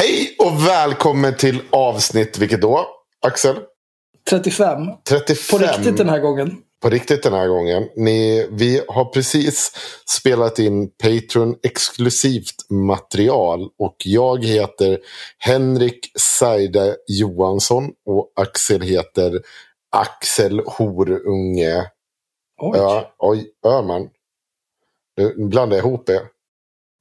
Hej och välkommen till avsnitt, vilket då? Axel? 35. 35. På riktigt den här gången. På riktigt den här gången. Ni, vi har precis spelat in Patreon exklusivt material. Och jag heter Henrik Saide Johansson. Och Axel heter Axel Horunge. Oj. Ja, oj, Öhman. Nu blandar jag ihop det.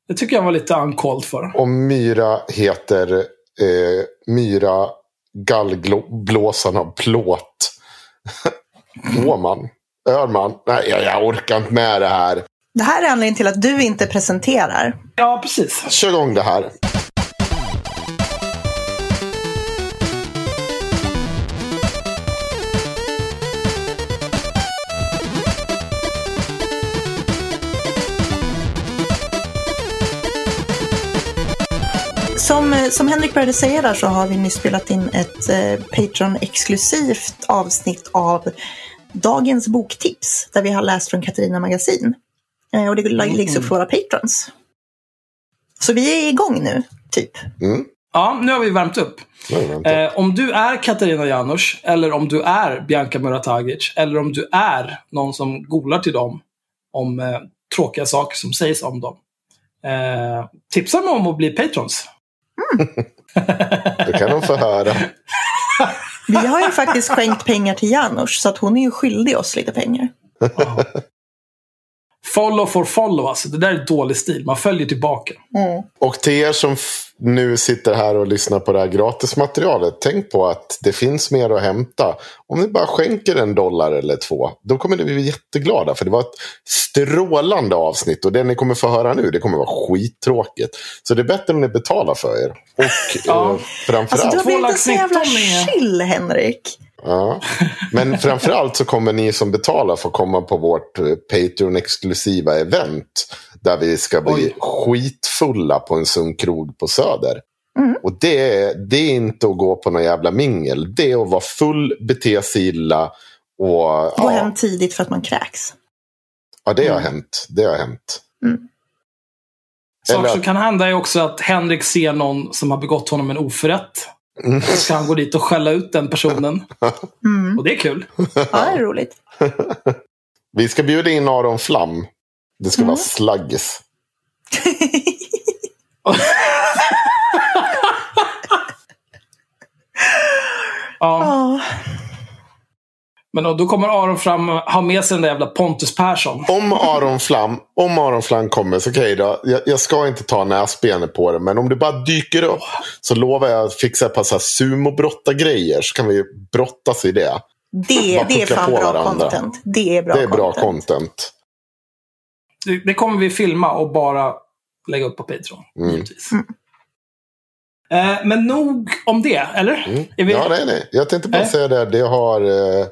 Det tycker jag var lite uncalled för. Och Myra heter eh, Myra Gallblåsan av plåt. Åman. Örman. Nej, jag, jag orkar inte med det här. Det här är anledningen till att du inte presenterar. Ja, precis. Kör igång det här. Som, eh, som Henrik började säga där så har vi nyss spelat in ett eh, Patreon-exklusivt avsnitt av dagens boktips. Där vi har läst från Katarina Magasin. Eh, och det läggs upp för våra patrons. Så vi är igång nu, typ. Mm. Ja, nu har vi värmt upp. Nej, vänta. Eh, om du är Katarina Janouch, eller om du är Bianca Muratagic, eller om du är någon som golar till dem om eh, tråkiga saker som sägs om dem. Eh, tipsa mig om att bli patrons. Det kan de få höra. Vi har ju faktiskt skänkt pengar till Janusz, så att hon är ju skyldig oss lite pengar. Follow for follow, alltså. Det där är dålig stil. Man följer tillbaka. Och till er som nu sitter här och lyssnar på det här gratismaterialet. Tänk på att det finns mer att hämta. Om ni bara skänker en dollar eller två. Då kommer ni bli jätteglada. För det var ett strålande avsnitt. Och det ni kommer få höra nu det kommer vara skittråkigt. Så det är bättre om ni betalar för er. Och Ja. eh, framförallt. Alltså du har blivit en så jävla 2,19 är- chill, Henrik. Ja. Men framförallt så kommer ni som betalar få komma på vårt eh, Patreon-exklusiva event. Där vi ska bli Oj. skitfulla på en sunkkrog på Söder. Mm. Och det är, det är inte att gå på någon jävla mingel. Det är att vara full, bete sig illa. Och, Gå ja, hem tidigt för att man kräks. ja, det har Mm. hänt. Det har hänt. Saker Eller som kan hända är också att Henrik ser någon som har begått honom en oförrätt. Mm. Då ska han gå dit och skälla ut den personen. Mm. Och det är kul. Ja, det är roligt. Vi ska bjuda in Aron Flam. Det ska Mm. vara slaggis. Ja, Ja. men då, då kommer Aron fram och har med sig den där jävla Pontus Persson. Om Aron Flam, om Aron Flam kommer så okej då. Jag, jag ska inte ta näsbenet på det. Men om det bara dyker upp så lovar jag att fixa ett par så här sumobrottargrejer. Så kan vi brottas i det. Det, det är fan bra varandra. content. Det är bra det är bra content. content. Det, det kommer vi filma och bara lägga upp på Patreon. Mm. Givetvis. Eh, men nog om det, eller? Mm. Är vi... Ja, nej, nej. Jag tänkte bara Nej. säga det. Det har, eh,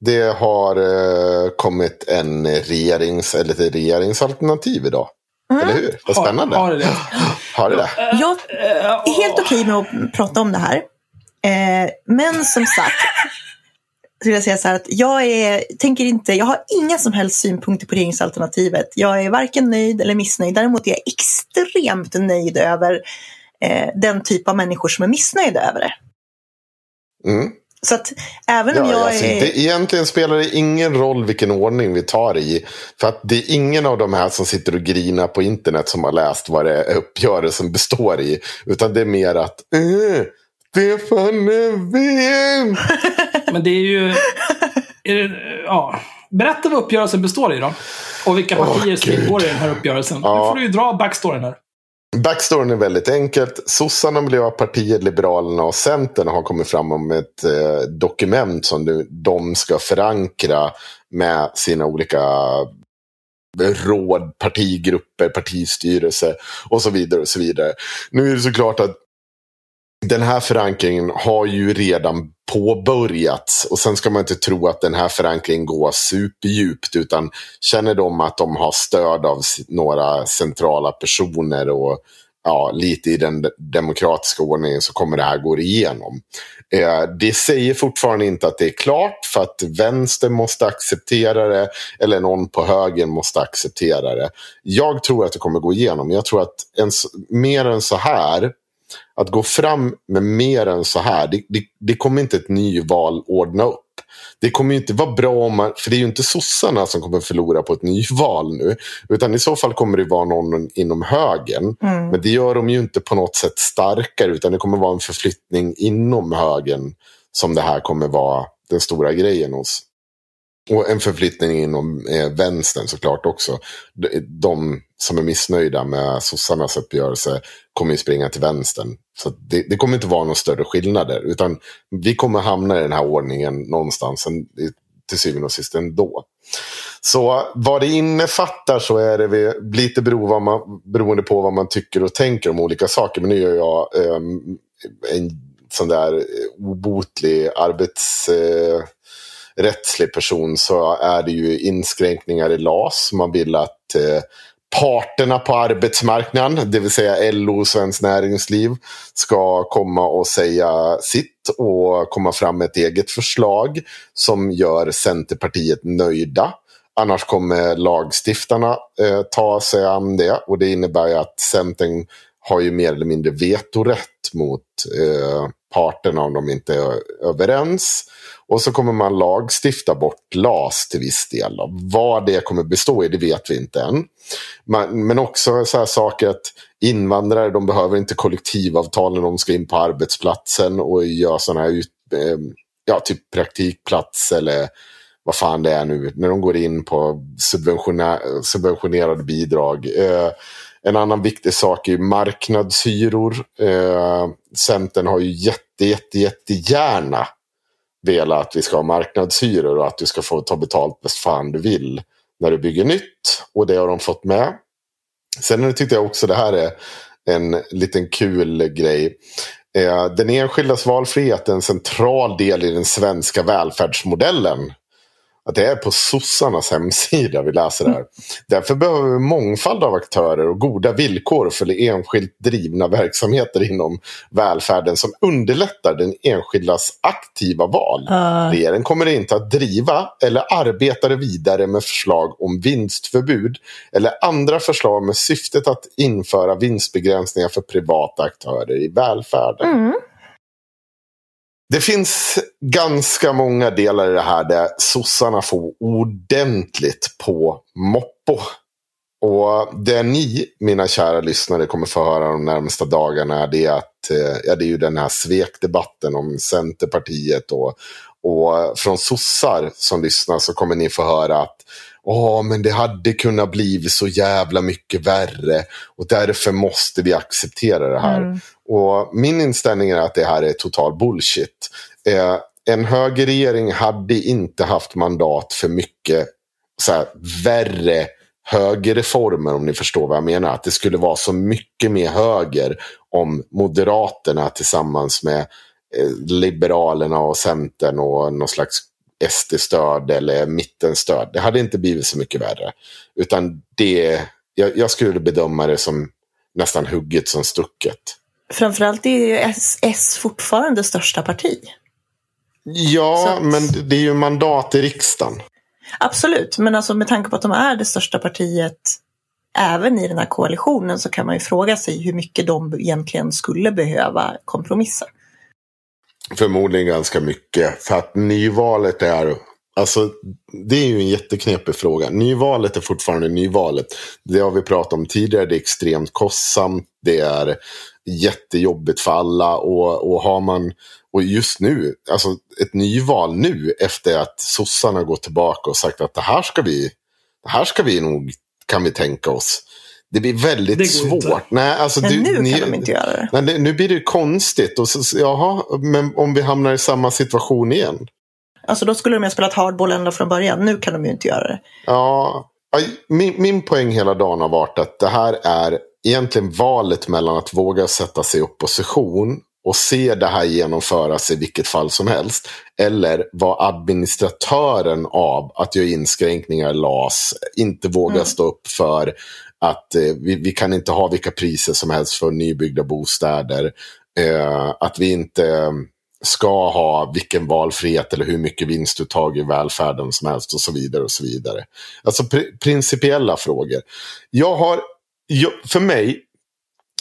det har eh, kommit en regerings, eller ett regeringsalternativ idag. Mm. Eller hur? Vad Har- spännande. Har det det? Har det det? Jag Eh, är helt okej med att prata om det här. Eh, men som sagt, vill jag säga så här att jag är, tänker inte, jag har inga som helst synpunkter på regeringsalternativet. Jag är varken nöjd eller missnöjd. Däremot är jag extremt nöjd över eh, den typ av människor som är missnöjda över det. Mm. Så att även om Ja, jag alltså, är... det, egentligen spelar det ingen roll vilken ordning vi tar i. För att det är ingen av de här som sitter och grinar på internet som har läst vad det uppgörelsen består i. Utan det är mer att eh, Stefan Löfven! Men det är ju... Är det, ja. Berätta vad uppgörelsen består i då. Och vilka partier som ingår i den här uppgörelsen. Ja. Nu får du ju dra backstoryn här. Backstoryn är väldigt enkelt. Sossarna, Miljöpartiet, Liberalerna och Centern har kommit fram med ett eh, dokument som nu, de ska förankra med sina olika råd, partigrupper, partistyrelse och så vidare. och så vidare. Nu är det såklart att den här förankringen har ju redan påbörjats. Och sen ska man inte tro att den här förankringen går superdjupt. Utan känner de att de har stöd av några centrala personer och ja, lite i den demokratiska ordningen så kommer det här gå igenom. Eh, det säger fortfarande inte att det är klart för att vänster måste acceptera det eller någon på höger måste acceptera det. Jag tror att det kommer gå igenom. Jag tror att en, mer än så här att gå fram med mer än så här, det, det, det kommer inte ett nyval ordna upp. Det kommer inte vara bra om man, för det är ju inte sossarna som kommer förlora på ett nyval nu. Utan i så fall kommer det vara någon inom högen. Mm. Men det gör de ju inte på något sätt starkare, utan det kommer vara en förflyttning inom högen som det här kommer vara den stora grejen hos. Och en förflyttning inom eh, vänstern såklart också. De, de som är missnöjda med sossarnas uppgörelse kommer ju springa till vänstern. Så det, det, kommer inte vara några större skillnader. Utan vi kommer hamna i den här ordningen någonstans till syvende och sist ändå. Så vad det innefattar så är det lite beroende på vad man tycker och tänker om olika saker. Men nu gör jag eh, en sån där obotlig arbets... Eh, rättslig person så är det ju inskränkningar i LAS. Man vill att eh, parterna på arbetsmarknaden, det vill säga LO och Svenskt Näringsliv, ska komma och säga sitt och komma fram med ett eget förslag som gör Centerpartiet nöjda. Annars kommer lagstiftarna eh, ta sig an det och det innebär att Centern har ju mer eller mindre vetorätt mot eh, parterna om de inte är överens. Och så kommer man lagstifta bort LAS till viss del. Då. Vad det kommer bestå i, det vet vi inte än. Men, men också så här saker att invandrare, de behöver inte kollektivavtal när de ska in på arbetsplatsen och göra sådana här ut, eh, ja, typ praktikplats eller vad fan det är nu, när de går in på subventionerade bidrag. Eh, en annan viktig sak är marknadshyror. Eh, Centern har ju jätte, jätte, jättegärna velat att vi ska ha marknadshyror och att du ska få ta betalt bäst fan du vill när du bygger nytt. Och det har de fått med. Sen tyckte jag också det här är en liten kul grej. Eh, den enskildas valfrihet är en central del i den svenska välfärdsmodellen att det är på sossarnas hemsida vi läser det här. Därför behöver vi mångfald av aktörer och goda villkor för enskilt drivna verksamheter inom välfärden som underlättar den enskildas aktiva val. Uh. Regeringen kommer inte att driva eller arbeta vidare med förslag om vinstförbud eller andra förslag med syftet att införa vinstbegränsningar för privata aktörer i välfärden. Mm. Det finns ganska många delar i det här där sossarna får ordentligt på moppo. Och det ni, mina kära lyssnare, kommer få höra de närmsta dagarna det är att eh, ja, det är ju den här svekdebatten om Centerpartiet och, och från sossar som lyssnar så kommer ni få höra att Åh, men det hade kunnat bli så jävla mycket värre och därför måste vi acceptera det här. Mm. Och min inställning är att det här är total bullshit. Eh, en högerregering hade inte haft mandat för mycket så här, värre högerreformer om ni förstår vad jag menar. Att det skulle vara så mycket mer höger om Moderaterna tillsammans med eh, Liberalerna och Centern och någon slags SD-stöd eller mittenstöd. Det hade inte blivit så mycket värre. Utan det, jag, jag skulle bedöma det som nästan hugget som stucket. Framförallt är ju S, S fortfarande största parti. Ja, att... men det är ju mandat i riksdagen. Absolut, men alltså med tanke på att de är det största partiet även i den här koalitionen så kan man ju fråga sig hur mycket de egentligen skulle behöva kompromissa. Förmodligen ganska mycket. För att nyvalet är Alltså, det är ju en jätteknepig fråga. Nyvalet är fortfarande nyvalet. Det har vi pratat om tidigare. Det är extremt kostsamt. Det är jättejobbigt för alla. Och, och har man, och just nu, alltså ett nyval nu efter att sossarna gått tillbaka och sagt att det här ska vi, det här ska vi nog, kan vi tänka oss. Det blir väldigt det svårt. Inte. Nej, alltså, men du, nu ni, kan de inte göra det. Nej, nu blir det konstigt. Och så, jaha, men om vi hamnar i samma situation igen. Alltså då skulle de ha spelat hardball ända från början. Nu kan de ju inte göra det. Ja, min, min poäng hela dagen har varit att det här är egentligen valet mellan att våga sätta sig i opposition och se det här genomföras i vilket fall som helst. Eller vara administratören av att göra inskränkningar LAS, inte våga mm. stå upp för att eh, vi, vi, kan inte ha vilka priser som helst för nybyggda bostäder. Eh, att vi inte ska ha vilken valfrihet eller hur mycket vinstuttag i välfärden som helst och så vidare. och så vidare. Alltså pr principiella frågor. Jag har, jag, för mig,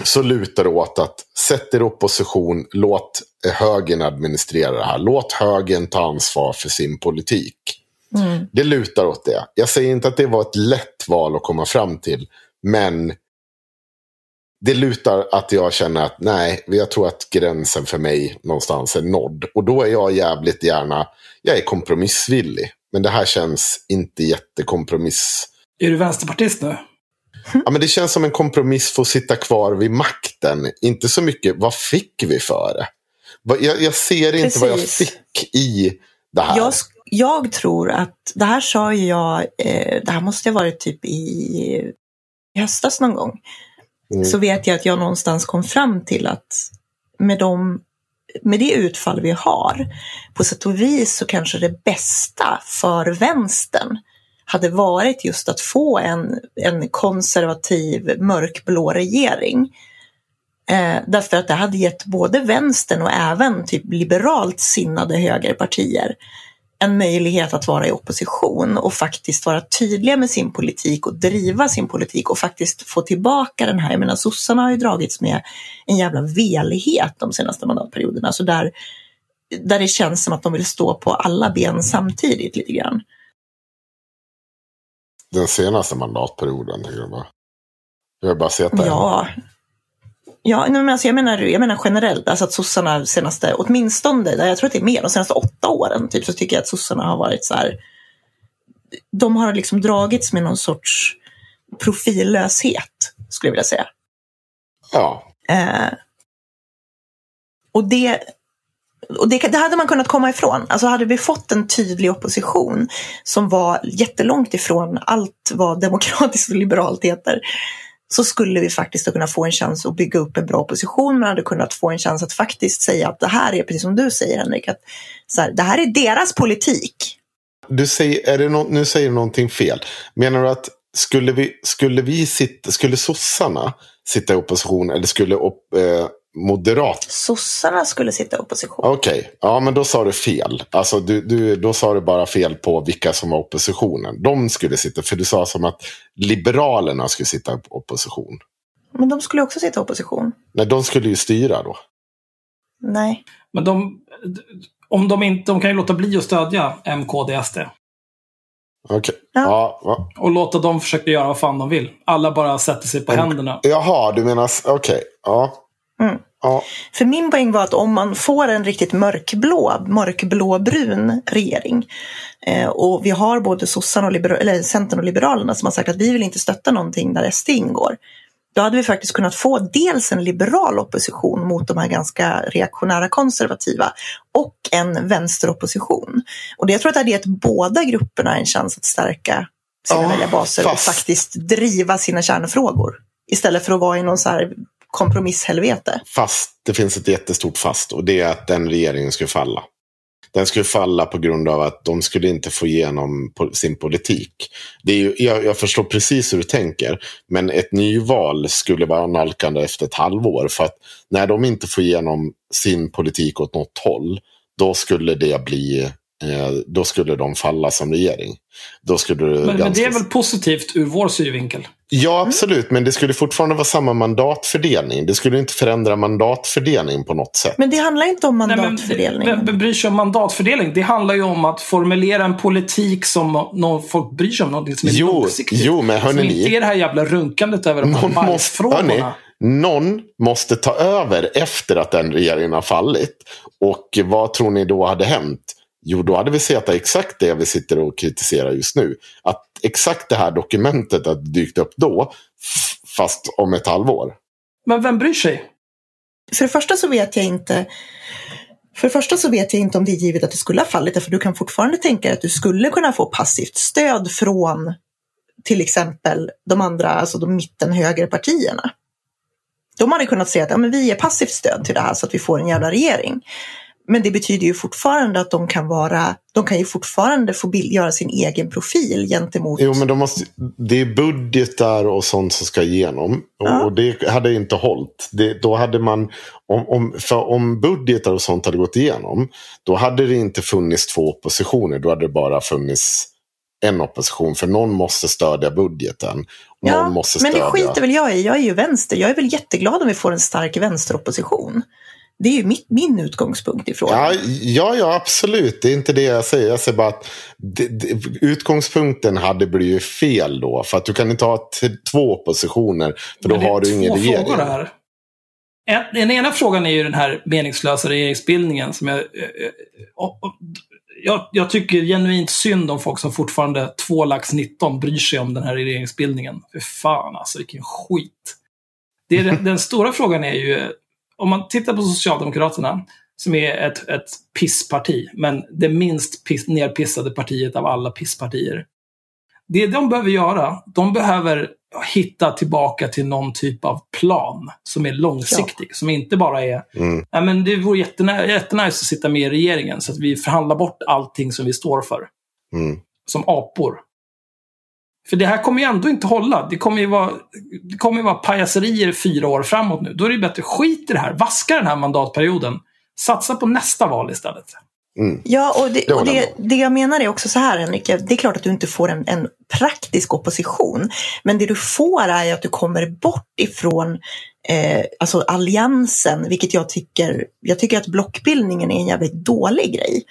så lutar det åt att sätt er opposition, låt högern administrera det här. Låt högern ta ansvar för sin politik. Mm. Det lutar åt det. Jag säger inte att det var ett lätt val att komma fram till. Men det lutar att jag känner att nej, jag tror att gränsen för mig någonstans är nådd. Och då är jag jävligt gärna, jag är kompromissvillig. Men det här känns inte jättekompromiss. Är du vänsterpartist nu? Ja, men det känns som en kompromiss för att sitta kvar vid makten. Inte så mycket, vad fick vi för det? Jag, jag ser inte Precis. vad jag fick i det här. Jag, jag tror att, det här sa ju jag, eh, det här måste ha varit typ i, i höstas någon gång. Mm. Så vet jag att jag någonstans kom fram till att med, de, med det utfall vi har, på sätt och vis så kanske det bästa för vänstern hade varit just att få en, en konservativ mörkblå regering. Eh, därför att det hade gett både vänstern och även typ liberalt sinnade högerpartier en möjlighet att vara i opposition och faktiskt vara tydliga med sin politik och driva sin politik och faktiskt få tillbaka den här, jag menar sossarna har ju dragits med en jävla velighet de senaste mandatperioderna, så där, där det känns som att de vill stå på alla ben samtidigt lite grann. Den senaste mandatperioden, jag bara. Jag har bara sett det. Ja. Ja, nej, men alltså jag, menar, jag menar generellt, alltså att sossarna senaste, åtminstone, jag tror att det är mer, de senaste åtta åren, typ, så tycker jag att sossarna har varit så här, de har liksom dragits med någon sorts profillöshet, skulle jag vilja säga. Ja. Eh, och det, och det, det hade man kunnat komma ifrån. Alltså hade vi fått en tydlig opposition som var jättelångt ifrån allt vad demokratiskt och liberalt heter så skulle vi faktiskt kunna få en chans att bygga upp en bra opposition. Man hade kunnat få en chans att faktiskt säga att det här är, precis som du säger Henrik, att så här, det här är deras politik. Du säger, är det no, nu säger du någonting fel. Menar du att skulle vi, skulle vi sitta, skulle sossarna sitta i opposition eller skulle op, eh, moderat Sossarna skulle sitta i opposition. Okej, ja men då sa du fel. Alltså du, du, då sa du bara fel på vilka som var oppositionen. De skulle sitta, för du sa som att Liberalerna skulle sitta i opposition. Men de skulle också sitta i opposition. Nej, de skulle ju styra då. Nej. Men de, om de inte, de kan ju låta bli att stödja M, KD, SD. Okej. Ja. Ja. Ja, Och låta dem försöka göra vad fan de vill. Alla bara sätter sig på Mm. händerna. Jaha, du menar, okej. Ja. Mm. Ja. För min poäng var att om man får en riktigt mörkblå, mörkblåbrun regering eh, och vi har både sossarna och eller Centern och Liberalerna som har sagt att vi vill inte stötta någonting där SD ingår. Då hade vi faktiskt kunnat få dels en liberal opposition mot de här ganska reaktionära konservativa och en vänsteropposition. Och det jag tror att det hade gett båda grupperna en chans att stärka sina Ja, väljarbaser och faktiskt driva sina kärnfrågor. Istället för att vara i någon så här kompromisshelvete. Fast det finns ett jättestort fast och det är att den regeringen skulle falla. Den skulle falla på grund av att de skulle inte få igenom sin politik. Det är ju, jag, jag förstår precis hur du tänker. Men ett nyval skulle vara nalkande efter ett halvår. För att när de inte får igenom sin politik åt något håll. Då skulle det bli då skulle de falla som regering. Då skulle det Men, men ganska- det är väl positivt ur vår synvinkel? Ja, absolut. Men det skulle fortfarande vara samma mandatfördelning. Det skulle inte förändra mandatfördelning på något sätt. Men det handlar inte om men mandatfördelning. Vem, bryr sig om mandatfördelning? Det handlar ju om att formulera en politik som någon, folk bryr sig om. Någonting som är Jo, långsiktigt. jo, men hörni som ni- inte är det här jävla runkandet över de här bajsfrågorna. någon måste ta över efter att den regeringen har fallit. Och vad tror ni då hade hänt? Jo, då hade vi sett exakt det vi sitter och kritiserar just nu. Att exakt det här dokumentet hade dykt upp då, fast om ett halvår. Men vem bryr sig? För det första så vet jag inte för det första så vet jag inte om det är givet att det skulle ha fallit, för du kan fortfarande tänka att du skulle kunna få passivt stöd från till exempel de andra, alltså de mittenhögerpartierna. De hade kunnat säga att ja, men vi ger passivt stöd till det här så att vi får en jävla regering. Men det betyder ju fortfarande att de kan vara, de kan ju fortfarande få bild, göra sin egen profil gentemot Jo, men de måste, det är budgetar och sånt som ska igenom. Och, Ja. och det hade inte hållit. Det, då hade man, om, om, för om budgetar och sånt hade gått igenom, då hade det inte funnits två oppositioner. Då hade det bara funnits en opposition. För någon måste stödja budgeten. Ja, men det skiter väl jag i. Jag är ju vänster. Jag är väl jätteglad om vi får en stark vänsteropposition. Det är ju mitt, min utgångspunkt i frågan. Ja, ja, ja, absolut. Det är inte det jag säger. Jag säger bara att det, det, utgångspunkten hade blivit fel då. För att du kan inte ha två oppositioner. För då Men det är har du ingen två regering. frågor här. En, den ena frågan är ju den här meningslösa regeringsbildningen. Som jag, eh, eh, och, och, jag, jag tycker genuint synd om folk som fortfarande två lax 19 bryr sig om den här regeringsbildningen. För fan alltså, vilken skit. Det är den, den stora frågan är ju, om man tittar på Socialdemokraterna, som är ett, ett pissparti, men det minst piss, nerpissade partiet av alla pisspartier. Det de behöver göra, de behöver hitta tillbaka till någon typ av plan som är långsiktig. Som inte bara är, Mm. ja, men det vore jättenice, jättenice att sitta med i regeringen så att vi förhandlar bort allting som vi står för. Mm. Som apor. För det här kommer ju ändå inte hålla. Det kommer ju vara, det kommer ju vara pajaserier fyra år framåt nu. Då är det bättre, skit i det här. Vaska den här mandatperioden. Satsa på nästa val istället. Mm. Ja, och, det, och det, det jag menar är också så här Henrik, det är klart att du inte får en, en praktisk opposition. Men det du får är att du kommer bort ifrån eh, alltså alliansen, vilket jag tycker, jag tycker att blockbildningen är en jävligt dålig grej.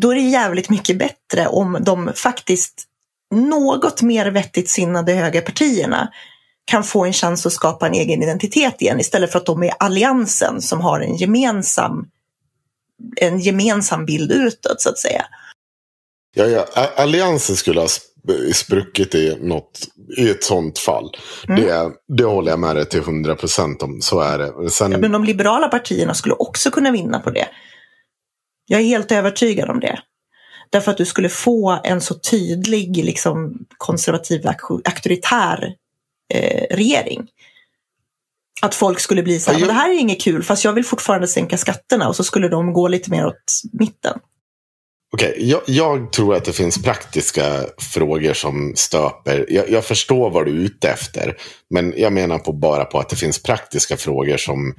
Då är det jävligt mycket bättre om de faktiskt något mer vettigt sinnade högerpartierna kan få en chans att skapa en egen identitet igen istället för att de är alliansen som har en gemensam en gemensam bild utåt så att säga. Ja, ja. Alliansen skulle ha sp- spruckit i, något, i ett sånt fall. Mm. Det, det håller jag med dig till hundra procent om. Så är det. Sen, Ja, men de liberala partierna skulle också kunna vinna på det. Jag är helt övertygad om det. Därför att du skulle få en så tydlig liksom, konservativ auktoritär eh, regering. Att folk skulle bli så här, Ja, det här är inget kul fast jag vill fortfarande sänka skatterna och så skulle de gå lite mer åt mitten. Okej, jag, jag tror att det finns praktiska frågor som stöper. Jag, jag förstår vad du är ute efter. Men jag menar på bara på att det finns praktiska frågor som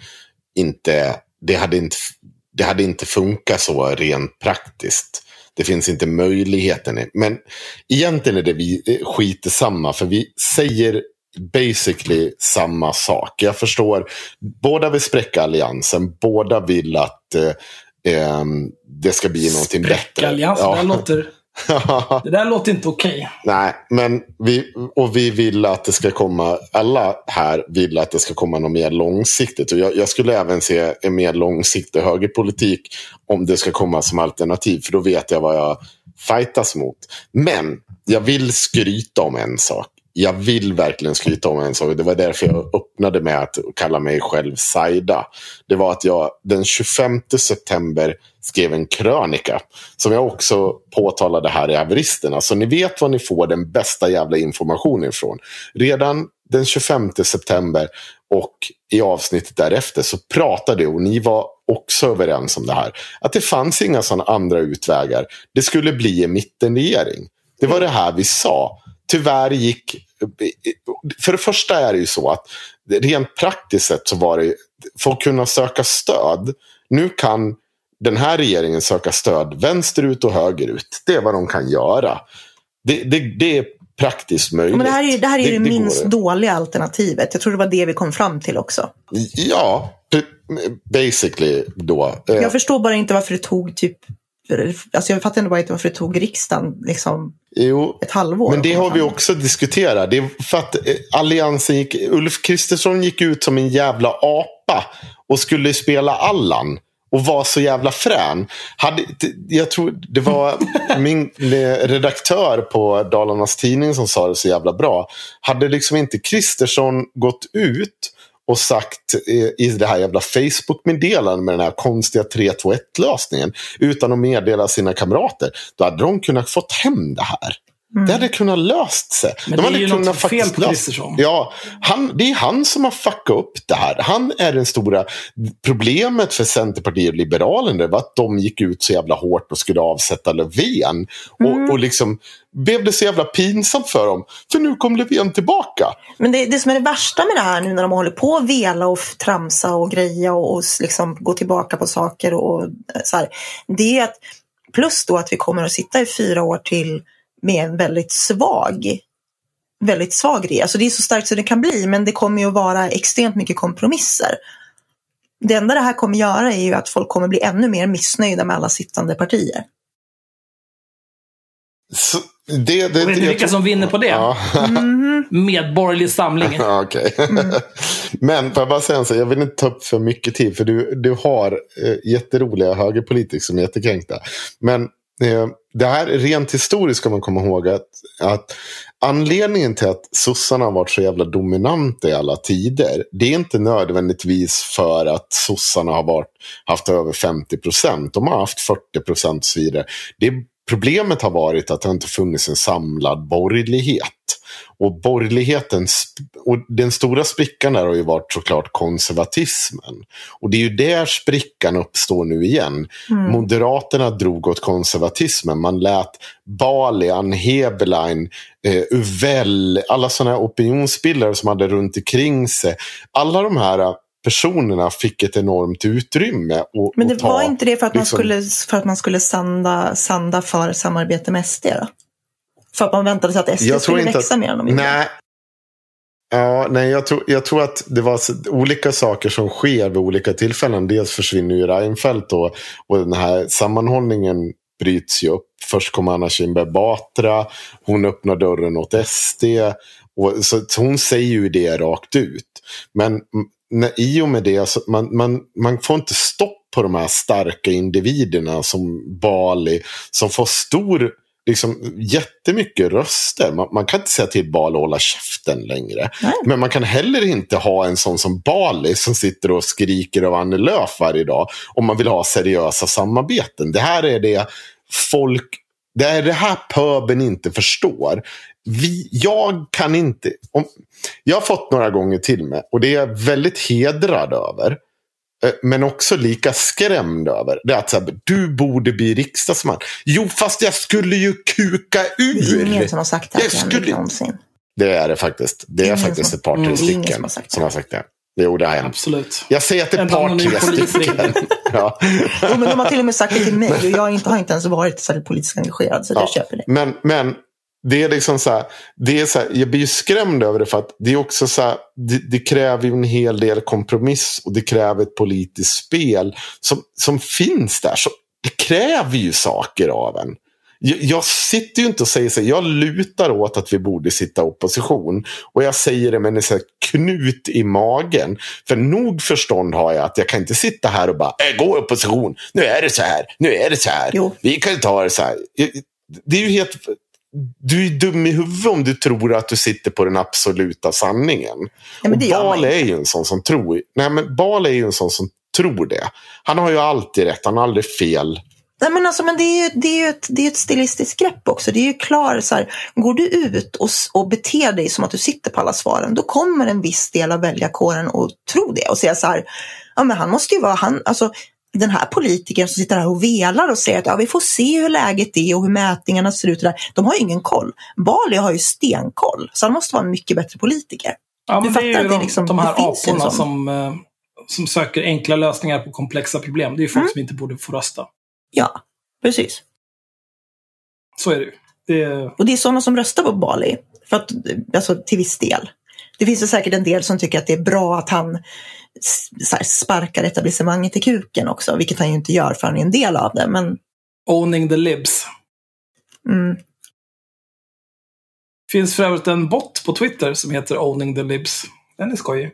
inte... Det hade inte, det hade inte funkat så rent praktiskt. Det finns inte möjligheten. Men egentligen är det vi eh, skiter samma. För vi säger basically samma sak. Jag förstår. Båda vill spräcka alliansen. Båda vill att eh, ehm, det ska bli någonting bättre. Spräckalliansen, Ja. det, låter, det där låter inte okej. Nej, men vi, och vi vill att det ska komma, alla här vill att det ska komma något mer långsiktigt. Och jag, jag skulle även se en mer långsiktig högerpolitik om det ska komma som alternativ. För då vet jag vad jag fightas mot. Men jag vill skryta om en sak. Jag vill verkligen skryta om en sak. Det var därför jag öppnade med att kalla mig själv Saida. Det var att jag den 25 september skrev en krönika. Som jag också påtalade här i haveristerna. Så ni vet var ni får den bästa jävla informationen ifrån. Redan den 25 september och i avsnittet därefter så pratade och ni var också överens om det här. Att det fanns inga sådana andra utvägar. Det skulle bli en mittenregering. Det var det här vi sa. Tyvärr gick... För det första är det ju så att rent praktiskt sett så var det för att kunna söka stöd. Nu kan den här regeringen söka stöd vänsterut och högerut. Det är vad de kan göra. Det, det, det är praktiskt möjligt. Men det här är, det här är det, det minst går. dåliga alternativet. Jag tror det var det vi kom fram till också. Ja, basically då. Eh, Jag förstår bara inte varför det tog typ Alltså jag fattar ändå inte varför det tog riksdagen liksom jo, ett halvår. Men det har vi också diskuterat. Det är för att eh, Alliansen gick... Ulf Kristersson gick ut som en jävla apa och skulle spela Allan. Och var så jävla frän. Hade, jag tror det var min eh, redaktör på Dalarnas Tidning som sa det så jävla bra. Hade liksom inte Kristersson gått ut och sagt i det här jävla Facebook-meddelandet med den här konstiga 321-lösningen utan att meddela sina kamrater. Då hade de kunnat fått hem det här. Det hade kunnat löst sig. Men de det är ju kunnat något fel på Kristersson. Ja, han, det är han som har fuckat upp det här. Han är den stora... Problemet för Centerpartiet och Liberalerna var att de gick ut så jävla hårt och skulle avsätta Löfven. Och, och liksom blev det så jävla pinsamt för dem. För nu kom Löfven tillbaka. Men det, det som är det värsta med det här nu när de håller på att vela och tramsa och greja och, och liksom gå tillbaka på saker och, och så här. Det är att plus då att vi kommer att sitta i fyra år till med en väldigt svag väldigt svag regering. Alltså det är så starkt som det kan bli, men det kommer ju att vara extremt mycket kompromisser. Det enda det här kommer göra är ju att folk kommer bli ännu mer missnöjda med alla sittande partier. Så, det, det, Och vet ni vilka som vinner på det? Ja. Mhm. Medborgerlig samling. Ja, Okej. Men får jag bara säga en sak, jag vill inte ta upp för mycket tid. För du, du har eh, jätteroliga högerpolitiker som är jättekränkta. Men eh, det här rent historiskt ska man komma ihåg att, att anledningen till att sossarna har varit så jävla dominanta i alla tider. Det är inte nödvändigtvis för att sossarna har varit, haft över 50 procent. De har haft 40 procent och så vidare. Det, problemet har varit att det inte funnits en samlad borgerlighet. Och borgerligheten, och den stora sprickan där har ju varit såklart konservatismen. Och det är ju där sprickan uppstår nu igen. Moderaterna drog åt konservatismen. Man lät Bali, Ann Heberlein, eh, Uvell, alla sådana här opinionsbildare som hade runt omkring sig. Alla de här personerna fick ett enormt utrymme. Och, Men det och ta, var inte det för att man liksom- skulle, för att man skulle sanda, sanda för samarbete med SD då? För att man väntade sig att SD Jag tror skulle inte växa att- mer än de gjorde? Nej. Ja, nej, jag tror, jag tror att det var olika saker som sker vid olika tillfällen. Dels försvinner ju Reinfeldt då, och den här sammanhållningen bryts ju upp. Först kommer Anna Kinberg Batra, hon öppnar dörren åt SD. Och, så, så hon säger ju det rakt ut. Men när, i och med det, så man, man, man får inte stopp på de här starka individerna som Bali, som får stor liksom, jättemycket röster. Man, man kan inte säga till Bali att hålla käften längre. Nej. Men man kan heller inte ha en sån som Bali som sitter och skriker av Annie Lööf varje dag om man vill ha seriösa samarbeten. Det här är det folk, det är det här pöben inte förstår. Vi, jag kan inte, om, jag har fått några gånger till mig och det är jag väldigt hedrad över. Eh, Men också lika skrämd över. Det är att så här, du borde bli riksdagsman. Jo, fast jag skulle ju kuka Det är ur. ingen som har sagt det här Jag skulle- någonsin. Det är det faktiskt. Det är Ingen faktiskt som- ett par, tre Mm, ingen stycken som har sagt det. som har sagt det. Jo, det har hänt. Absolut. Jag säger att det är ett par, tre stycken. Ja. Jo, men de har till och med sagt det till mig och jag har inte, har inte ens varit särskilt politiskt engagerad så Ja. jag köper det. Men, men det är liksom så här, det är så här, jag blir ju skrämd över det för att det är också så här, det, det kräver ju en hel del kompromiss och det kräver ett politiskt spel som, som finns där. Så det kräver ju saker av en. Jag, jag sitter ju inte och säger så här, jag lutar åt att vi borde sitta i opposition. Och jag säger det med en så knut i magen. För nog förstånd har jag att jag kan inte sitta här och bara, äh, gå i opposition, nu är det så här, nu är det så här. Jo. Vi kan ju ta det så här. Det är ju helt... Du är dum i huvudet om du tror att du sitter på den absoluta sanningen. Ja, och Bal är ju en sån som tror... Nej, men Bal är ju en sån som tror det. Han har ju alltid rätt, han har aldrig fel. Nej, men alltså, men det är ju, det är ju ett, det är ett stilistiskt grepp också. Det är ju klart så här, går du ut och, och beter dig som att du sitter på alla svaren, då kommer en viss del av väljarkåren att tro det och säga så här, ja men han måste ju vara, han, alltså den här politikern som sitter här och velar och säger att ja, vi får se hur läget är och hur mätningarna ser ut. där. De har ju ingen koll. Bali har ju stenkoll, så han måste vara en mycket bättre politiker. Ja, Du men det är ju fattar de, liksom- de här aporna som, eh, som söker enkla lösningar på komplexa problem. Det är ju folk Mm. som inte borde få rösta. Ja, precis. Så är det ju. Det är, Och det är sådana som röstar på Bali, för att, alltså, till viss del. Det finns ju säkert en del som tycker att det är bra att han sparkar etablissemanget i kuken också, vilket han ju inte gör för han är en del av det. Men owning the libs. mm, finns för övrigt en bot på Twitter som heter owning the libs. Den är skojig.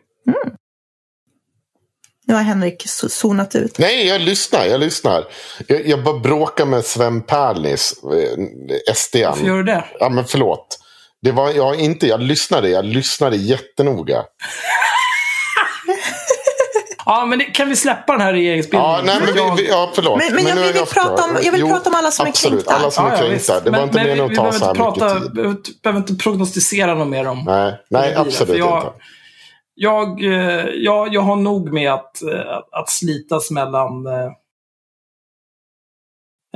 nu har Henrik zonat ut. Nej, jag lyssnar. Jag lyssnar. Jag, jag bara bråkar med Sven Perlis, eh, SDn. Varför gör du det? Ja, men förlåt. Det var jag inte. Jag lyssnade. Jag lyssnade jättenoga. Ja, men det, kan vi släppa den här regeringsbildningen? Ja, nej, men Jag- vi, vi, ja, förlåt. Men- men jag nu vill är jag prata om- jag vill prata om alla som är absolut, kränkta. alla som är Ja, ja, kränkta. visst. Det var Men- inte men meningen vi- att ta vi så här behöver inte mycket prata, tid. inte- behöver inte prognostisera något mer om Nej, nej absolut jag- inte. Jag, eh, jag, jag har nog med att, eh, att, att slitas mellan eh,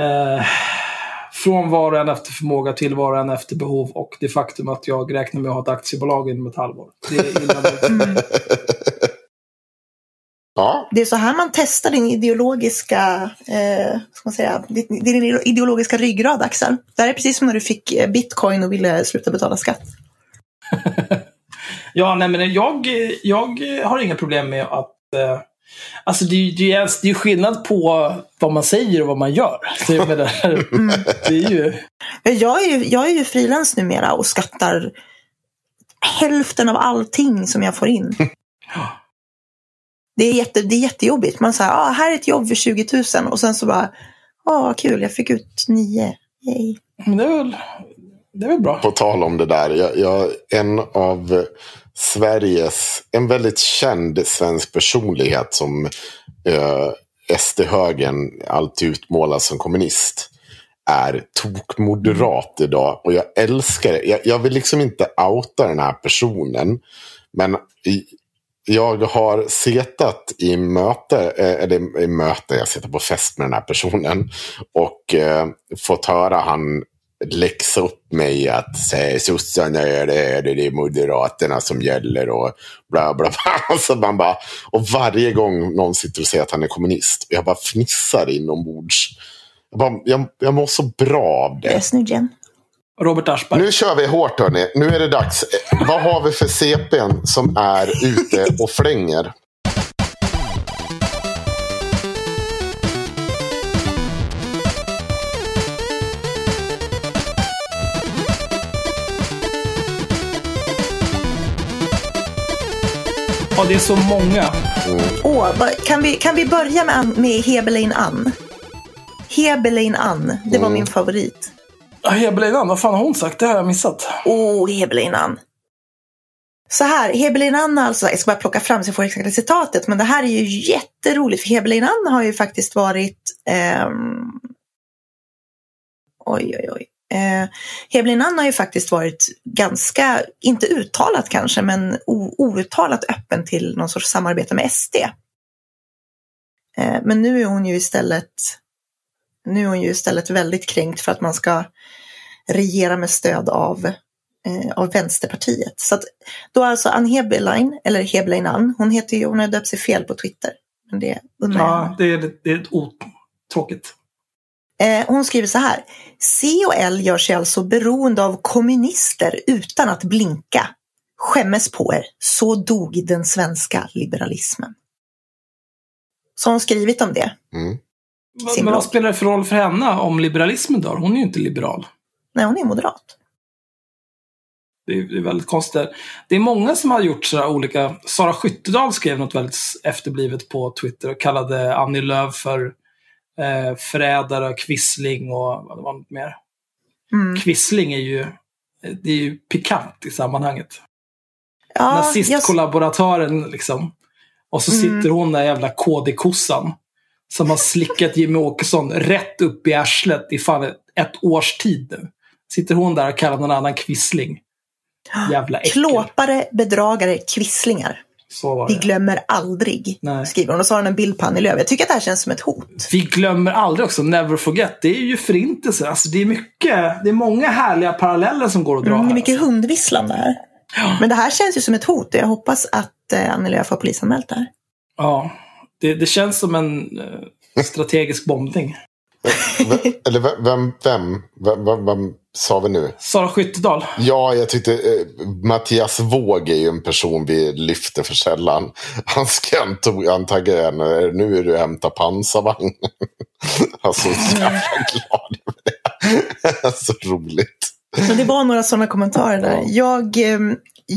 eh, från var och en efter förmåga till var och en efter behov och det faktum att jag räknar med att ha ett aktiebolag inom ett halvår. Det är. Ja, Det är så här man testar din ideologiska, eh, ska man säga, din, din ideologiska ryggrad, Axel. Det här är precis som när du fick eh, bitcoin och ville sluta betala skatt. Ja, nej men jag, jag har inga problem med att... Eh, alltså det, är- det, är, det är skillnad på vad man säger och vad man gör. Så jag menar, det är ju... Jag är ju, jag är ju frilans numera och skattar hälften av allting som jag får in. Det är, jätte, det är jättejobbigt. Man säger, ah, här är ett jobb för 20 000 och sen så bara, ah, vad kul, jag fick ut nio. Yay. Men det är väl, det är väl bra. på tal om det där. Jag, jag, en av Sveriges, en väldigt känd svensk personlighet som eh, SD-högern alltid utmålas som kommunist är tokmoderat idag. Och jag älskar det. Jag, jag vill liksom inte outa den här personen. Men jag har setat i möte, eh, eller i möte, jag sitter på fest med den här personen. Och eh, fått höra han läxa upp mig att säga sossarna är det, det är moderaterna som gäller och bla bla bla. Så alltså man bara, och varje gång någon sitter och säger att han är kommunist, jag bara fnissar inombords. Jag, bara, jag, jag mår så bra av Jag är snygg igen. Robert Aschberg. Nu kör vi hårt hörni. Nu är det dags. Vad har vi för CPn som är ute och flänger? Ja, det är så många. Åh, vad- kan, vi, kan vi börja med, med Hebelein Ann? Hebelein Ann, det var min favorit. Ah, Hebelinan, vad fan har hon sagt? Det har jag missat. Åh, oh, Hebelinan. Så här, Hebelinan alltså, jag ska bara plocka fram så jag får exakta citatet, men det här är ju jätteroligt för Hebelinan har ju faktiskt varit ehm, Oj, oj, oj. Eh, Hebelein har ju faktiskt varit ganska, inte uttalat kanske, men outtalat öppen till någon sorts samarbete med SD. Eh, men nu är hon ju istället nu är hon ju istället väldigt kränkt för att man ska regera med stöd av, eh, av Vänsterpartiet. Så att, då alltså Ann Hebelein, eller Hebelein Ann, hon heter ju, hon har döpt sig fel på Twitter. Men det undrar jag. Ja, det är, det är otråkigt. Eh, hon skriver så här. C och L gör sig alltså beroende av kommunister utan att blinka. Skämmes på er. Så dog den svenska liberalismen. Så har hon skrivit om det. Mm. Men Sin vad blogg. spelar det för roll för henne om liberalismen dör? Hon är ju inte liberal. Nej, hon är moderat. Det är, det är väldigt konstigt. Det är många som har gjort sådär olika... Sara Skyttedal skrev något väldigt efterblivet på Twitter och kallade Annie Lööf för eh, förrädare, kvissling och vad det var något mer. Mm. Kvissling är ju, det är ju pikant i sammanhanget. Ja, jag, Nazistkollaboratören liksom. Och så Mm. sitter hon där jävla KD-kossan. Som har slickat Jimmy Åkesson rätt upp i arslet i fan ett, ett års tid nu. Sitter hon där och kallar någon annan kvissling. Jävla äckel. klåpare, bedragare, kvisslingar. Vi glömmer aldrig, Nej. skriver hon. Och så har hon en bild på Annie Lööf. Jag tycker att det här känns som ett hot. Vi glömmer aldrig också, never forget. Det är ju förintelsen. Alltså det är mycket, det är många härliga paralleller som går att dra Mm, det är här. mycket hundvisslande här. Men det här känns ju som ett hot jag hoppas att eh, Annie Lööf har polisanmält det här. Ja, det, det känns som en eh, strategisk bombning. V- Eller vem, vem, vem, vem, vem, sa vi nu? Sara Skyttedal. Ja, jag tyckte eh, Mattias Våg är ju en person vi lyfter för sällan. Han ska tog henne, nu är du hämta pansarvagn. alltså, så jävla glad över det. så roligt. Men det var några sådana kommentarer där. Ja. Jag, eh,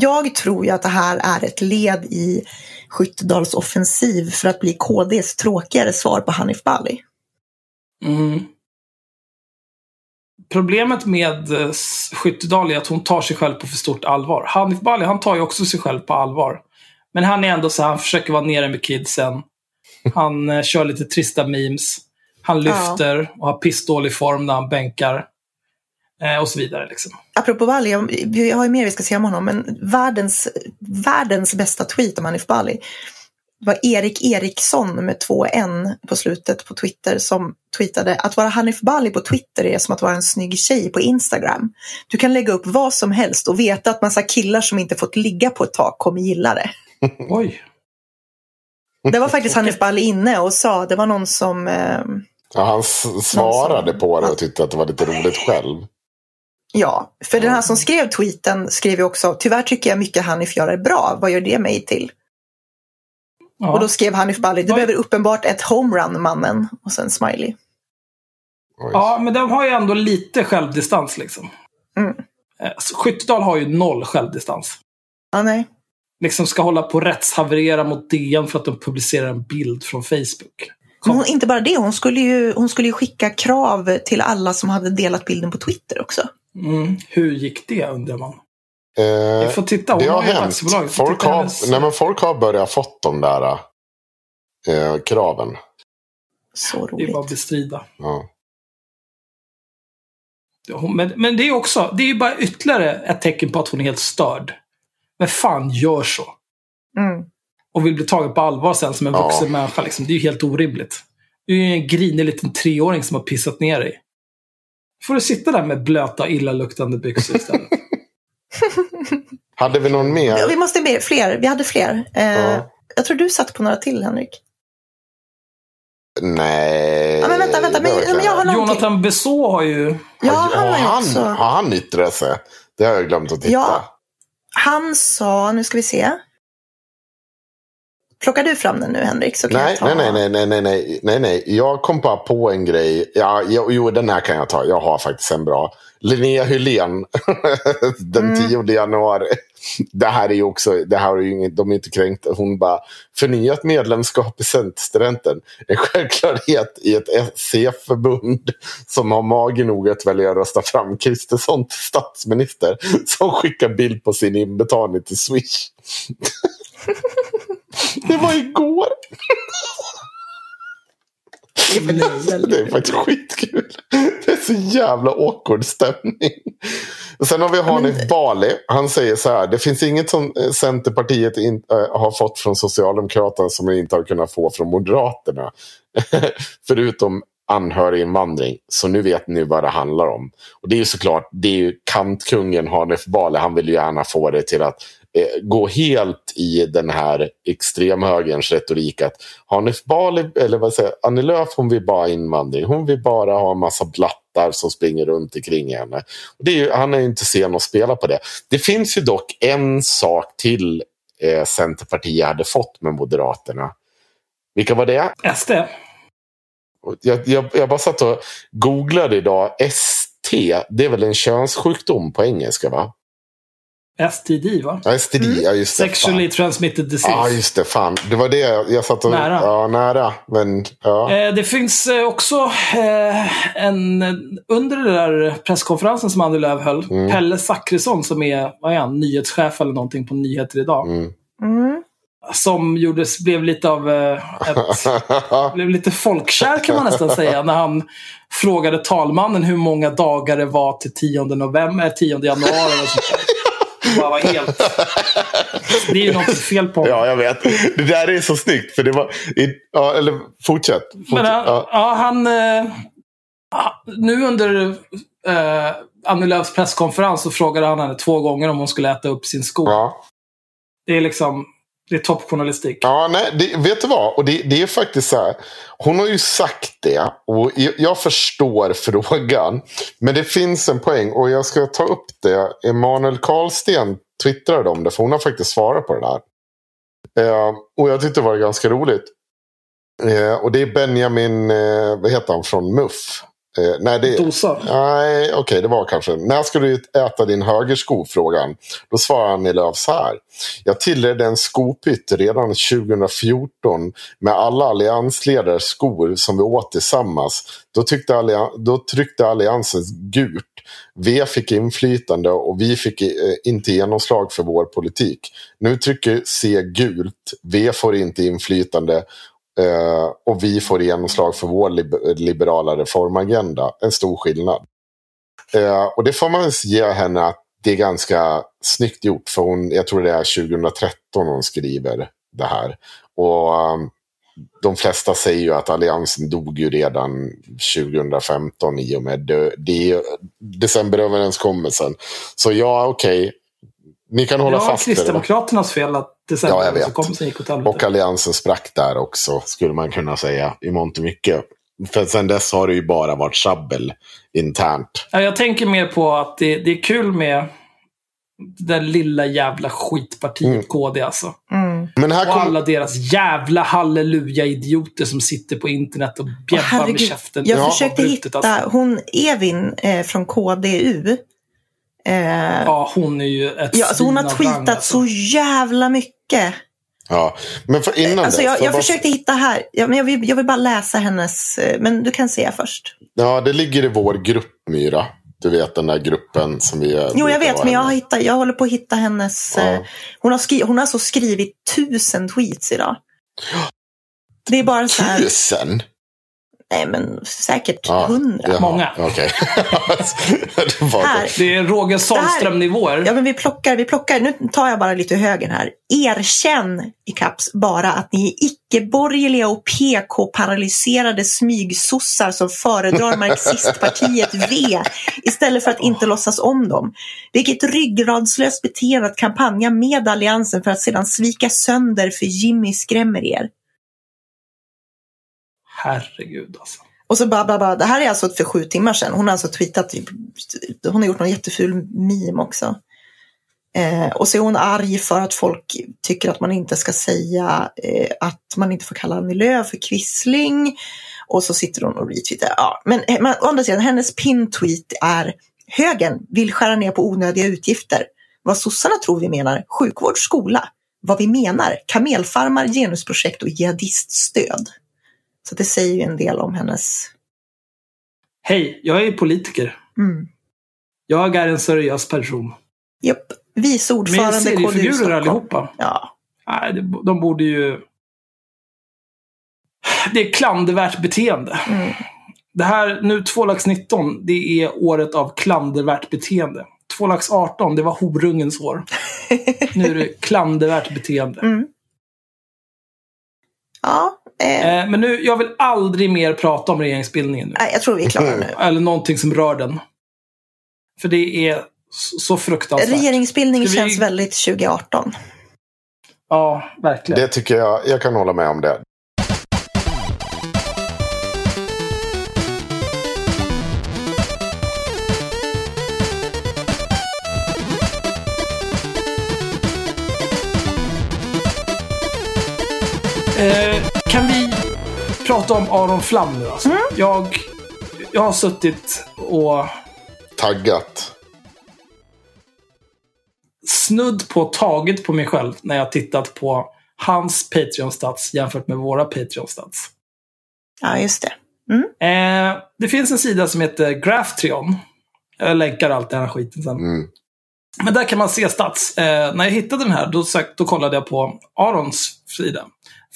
jag tror ju att det här är ett led i Skyttedals offensiv för att bli KDs tråkigare svar på Hanif Bali. Mm. Problemet med eh, Skyttedal är att hon tar sig själv på för stort allvar. Hanif Bali, han tar ju också sig själv på allvar. Men han är ändå så här, han försöker vara nere med kidsen. Han eh, kör lite trista memes. Han lyfter och har pissdålig form när han bänkar. Eh, och så vidare liksom. Apropå Bali, jag, jag har ju mer vi ska säga om honom, men världens, världens bästa tweet om Hanif Bali var Erik Eriksson med två N på slutet på Twitter som tweetade att vara Hanif Bali på Twitter är som att vara en snygg tjej på Instagram. Du kan lägga upp vad som helst och veta att massa killar som inte fått ligga på ett tag kommer gilla det. Oj. Det var faktiskt Hanif Bali inne och sa, det var någon som... Eh, Ja, han svarade på det och tyckte att det var lite roligt själv. Ja, för den här som skrev tweeten skrev ju också, tyvärr tycker jag mycket Hanif gör är bra, vad gör det mig till? Ja. Och då skrev Hanif Bali, du behöver uppenbart ett homerun mannen. Och sen smiley. Oj. ja, men de har ju ändå lite självdistans liksom. Mm. Eh, Skyttedal har ju noll självdistans. Ja, nej. Liksom ska hålla på att rättshaverera mot DN för att de publicerar en bild från Facebook. Men hon, inte bara det, hon skulle, ju, hon skulle ju skicka krav till alla som hade delat bilden på Twitter också. Mm. Hur gick det undrar man? Eh, Vi får titta. Hon det har har hänt. Folk har, hennes- nej, men folk har börjat fått de där eh, kraven. Så Det är bara att roligt. bestrida. Ja. Men, men det är också, det är ju bara ytterligare ett tecken på att hon är helt störd. Men fan gör så. Mm. Och vill bli tagen på allvar sen som en Ja. vuxen människa. Liksom. Det är ju helt orimligt. Du är ju en grinig liten treåring som har pissat ner dig. Får du sitta där med blöta, illaluktande byxor istället. Hade vi någon mer? Ja, vi måste med fler, vi hade fler. Eh, Ja. Jag tror du satt på några till, Henrik. Nej. Ja, men vänta, vänta, men- men jag har. Jonathan Beså har ju... Ja, han har ju han, också. har han yttrat sig? Det har jag glömt att titta. Ja. Han sa, nu ska vi se. Plockar du fram den nu, Henrik? Så kan Nej, jag ta... nej, nej, nej, nej, nej, nej, nej. Jag kom bara på en grej. Ja, jo, jo, den här kan jag ta. Jag har faktiskt en bra. Linnea Hylén, den Mm. 10 januari. Det här är ju också, det här är ju inget, de är inte kränkta. Hon bara, förnyat medlemskap i Centerstudenten. En självklarhet i ett SC-förbund som har mage nog att välja rösta fram Kristersson till statsminister. Som skickar bild på sin inbetalning till Swish. det var igår. Det är faktiskt skitkul. Det är så jävla awkward stämning. Sen har vi Hanif Bali. Han säger så här. Det finns inget som eh, Centerpartiet in, äh, har fått från Socialdemokraterna som de inte har kunnat få från Moderaterna. Förutom anhöriginvandring. Så nu vet ni vad det handlar om. Och det är ju såklart, det är ju kantkungen Hanif Bali. Han vill ju gärna få det till att gå helt i den här extremhögerns retorik att Hanif Bali, eller vad säger Annie Lööf, hon vill bara invandring. Hon vill bara ha en massa blattar som springer runt omkring henne. Och det är ju, han är ju inte sen att spela på det. Det finns ju dock en sak till eh, Centerpartiet hade fått med Moderaterna. Vilka var det? SD. Jag, jag, jag bara satt och googlade idag. ST, det är väl en könssjukdom på engelska va? STD va? Ja, STD, ja just det. Sexually fan. transmitted disease. Ja, just det. Fan. Det var det jag, satt och... Nära. Ja, nära. Men, ja. Eh, det finns eh, också eh, en, under den där presskonferensen som Annie Lööf höll, Mm. Pelle Zackrisson som är, vad är han, nyhetschef eller någonting på Nyheter Idag. Mm. Mm. Som gjordes, blev lite av eh, ett, blev lite folkkär kan man nästan säga. När han frågade talmannen hur många dagar det var till 10 november, 10 januari. Och sånt bara var helt... Det är ju något fel på ja, jag vet. Det där är så snyggt. För det var... Ja, eller fortsätt. fortsätt. Men ja. ja, han... Eh, ah, nu under eh, Annie Lööfs presskonferens så frågade han henne två gånger om hon skulle äta upp sin sko. Ja. Det är liksom... Det är toppjournalistik. Ja, nej, det, vet du vad? Och det, det är faktiskt så här. Hon har ju sagt det. Och jag, förstår frågan. Men det finns en poäng. Och jag ska ta upp det. Emanuel Karlsten twittrade om det. För hon har faktiskt svarat på det där. Eh, och jag tyckte det var ganska roligt. Eh, och det är Benjamin, eh, vad heter han, från MUF. Eh, nej, det, Dosa. Nej, okej, det var kanske. När ska du äta din högersko? Frågan. Då svarar Annie Lööf så här. Jag tillredde en skopytt redan 2014 med alla alliansledares skor som vi åt tillsammans. Då, tyckte allian då tryckte alliansen gult. V fick inflytande och vi fick eh, inte genomslag för vår politik. Nu trycker C gult. V får inte inflytande Eh, och vi får genomslag för vår lib- liberala reformagenda. En stor skillnad. Eh, och det får man ge henne att det är ganska snyggt gjort. För hon, jag tror det är 2013 hon skriver det här. Och um, de flesta säger ju att alliansen dog ju redan 2015 i och med dö- det, decemberöverenskommelsen. Så ja, okej. Ni kan hålla Det var fast vid det. Kristdemokraternas fel att december. Ja, jag vet. Så kom, sen gick. Och alliansen sprack där också, skulle man kunna säga, i mångt och mycket. För sen dess har det ju bara varit tjabbel internt. Ja, Jag tänker mer på att det, det är kul med det där lilla jävla skitpartiet Mm. KD alltså. Mm. Men här Och kom, alla deras jävla halleluja-idioter som sitter på internet och bjäbbar med käften. Jag Ja, försökte hitta alltså. hon Evin eh, från KDU. Eh, ja, Ja, hon är ju ett alltså hon har av rang, tweetat alltså. så jävla mycket. Ja. Men för innan Alltså dess, jag, jag bara- försökte hitta här, ja, men jag, vill, jag vill bara läsa hennes, eh, men du kan säga först. Ja, det ligger i vår grupp, Myra. Du vet den där gruppen som vi... Jo, jag vet, men jag, har hittat, jag håller på att hitta hennes... Ja. Eh, hon, har skri, hon har alltså skrivit tusen tweets idag. Det är bara så här, Tusen? Nej men säkert hundra. jaha, Många. Okej. det Här. Det är Roger Sahlström-nivåer. Ja, men vi plockar, vi plockar, nu tar jag bara lite ur högen här. Erkänn i kaps bara att ni är icke-borgerliga och PK-paralyserade smygsossar som föredrar marxistpartiet V istället för att inte låtsas om dem. Vilket ryggradslöst beteende att kampanja med alliansen för att sedan svika sönder för Jimmy skrämmer er. Herregud alltså. Och så bara, bara, bara, det här är alltså för sju timmar sedan. Hon har alltså tweetat, hon har gjort någon jätteful meme också. Eh, och så är hon arg för att folk tycker att man inte ska säga eh, att man inte får kalla Annie Lööf för kvissling. Och så sitter hon och retweetar. Ja, men, eh, men å andra sidan, hennes pin-tweet är Högern vill skära ner på onödiga utgifter. Vad sossarna tror vi menar, sjukvård, skola. Vad vi menar, kamelfarmar, genusprojekt och jihadiststöd. Så det säger ju en del om hennes Hej, jag är politiker. Mm. Jag är en seriös person. Japp. Vice ordförande KDU seriefigurer Stockholm. allihopa. Ja. Nej, de borde ju... Det är klandervärt beteende. Mm. Det här, nu 2 lax 19, det är året av klandervärt beteende. 2 lax 18, det var horungens år. Nu är det klandervärt beteende. Mm. Ja, eh, Eh, men nu, jag vill aldrig mer prata om regeringsbildningen nu. nej, jag tror vi är klara nu. Eller någonting som rör den. För det är så fruktansvärt. Regeringsbildning vi- känns väldigt 2018. Ja, verkligen. Det tycker jag, jag kan hålla med om det. Eh, prata om Aron Flam nu alltså? Mm. Jag, jag har suttit och Taggat. snudd på tagit på mig själv när jag tittat på hans Patreon-stats jämfört med våra Patreon-stats. Ja, just det. Eh, det finns en sida som heter Graphtreon. Jag länkar allt den här skiten sen. Mm. Men där kan man se stats. Eh, när jag hittade den här, då, sök, då kollade jag på Arons sida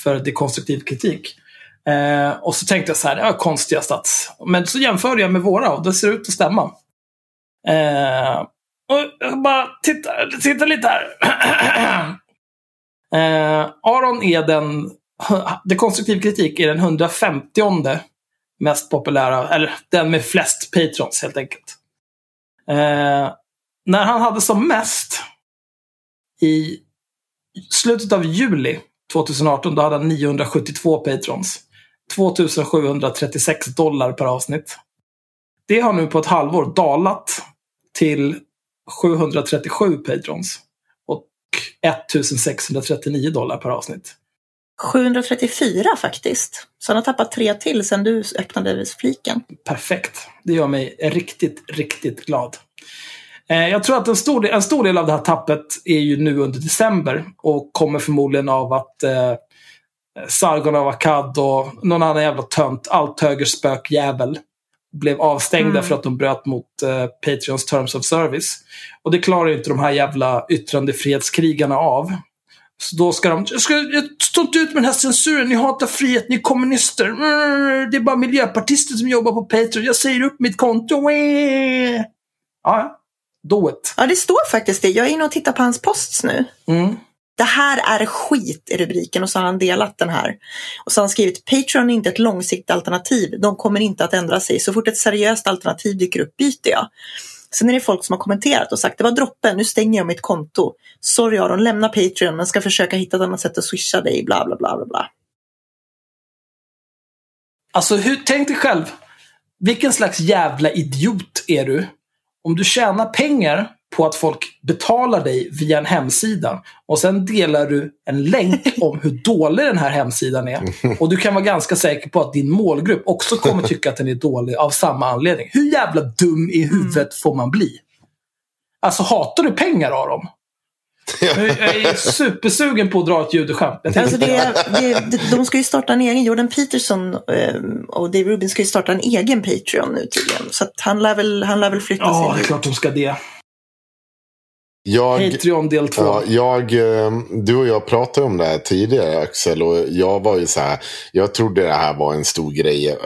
för dekonstruktiv kritik. Eh, och så tänkte jag så här, det var konstiga stats. Men så jämförde jag med våra och det ser ut att stämma. Eh, och jag bara titta, titta lite här. eh, Aron är den, dekonstruktiv kritik är den 150 mest populära, eller den med flest patrons helt enkelt. Eh, när han hade som mest i slutet av juli 2018, då hade han 972 patrons. 2736 dollar per avsnitt. Det har nu på ett halvår dalat till 737 patrons. Och 1639 dollar per avsnitt. 734 faktiskt. Så han har tappat tre till sen du öppnade fliken. Perfekt. Det gör mig riktigt, riktigt glad. Eh, Jag tror att en stor, del, en stor del av det här tappet är ju nu under december och kommer förmodligen av att eh, Sargon av Akkad och någon annan jävla tönt, allt högerspökjävel, blev avstängda Mm. för att de bröt mot eh, Patreons Terms of Service. Och det klarar ju inte de här jävla yttrandefrihetskrigarna av. Så då ska de, jag, ska, jag står inte ut med den här censuren, ni hatar frihet, ni är kommunister. Mm, Det är bara miljöpartister som jobbar på Patreon, jag säger upp mitt konto. Ja, do it. Ja, det står faktiskt det. Jag är inne och tittar på hans posts nu. Mm. Det här är skit i rubriken och så har han delat den här. Och så har han skrivit Patreon är inte ett långsiktigt alternativ. De kommer inte att ändra sig. Så fort ett seriöst alternativ dyker upp byter jag. Sen är det folk som har kommenterat och sagt det var droppen, nu stänger jag mitt konto. Sorry Aron, lämna Patreon men ska försöka hitta ett annat sätt att swisha dig, bla bla bla bla bla. Alltså, hur, tänk dig själv. Vilken slags jävla idiot är du? Om du tjänar pengar på att folk betalar dig via en hemsida och sen delar du en länk om hur dålig den här hemsidan är. Och du kan vara ganska säker på att din målgrupp också kommer tycka att den är dålig av samma anledning. Hur jävla dum i huvudet får man bli? Alltså, hatar du pengar Aron? Jag är supersugen på att dra ett judeskämt. Alltså det, det, de ska ju starta en egen, Jordan Peterson eh, och Dave Rubin ska ju starta en egen Patreon nu tydligen. Så att han lär väl, han lär väl flytta Ja, det är klart de ska det. Jag, Patreon del 2. ja, jag, eh, du och jag pratade om det här tidigare Axel. Och jag var ju så här. Jag trodde det här var en stor grej eh,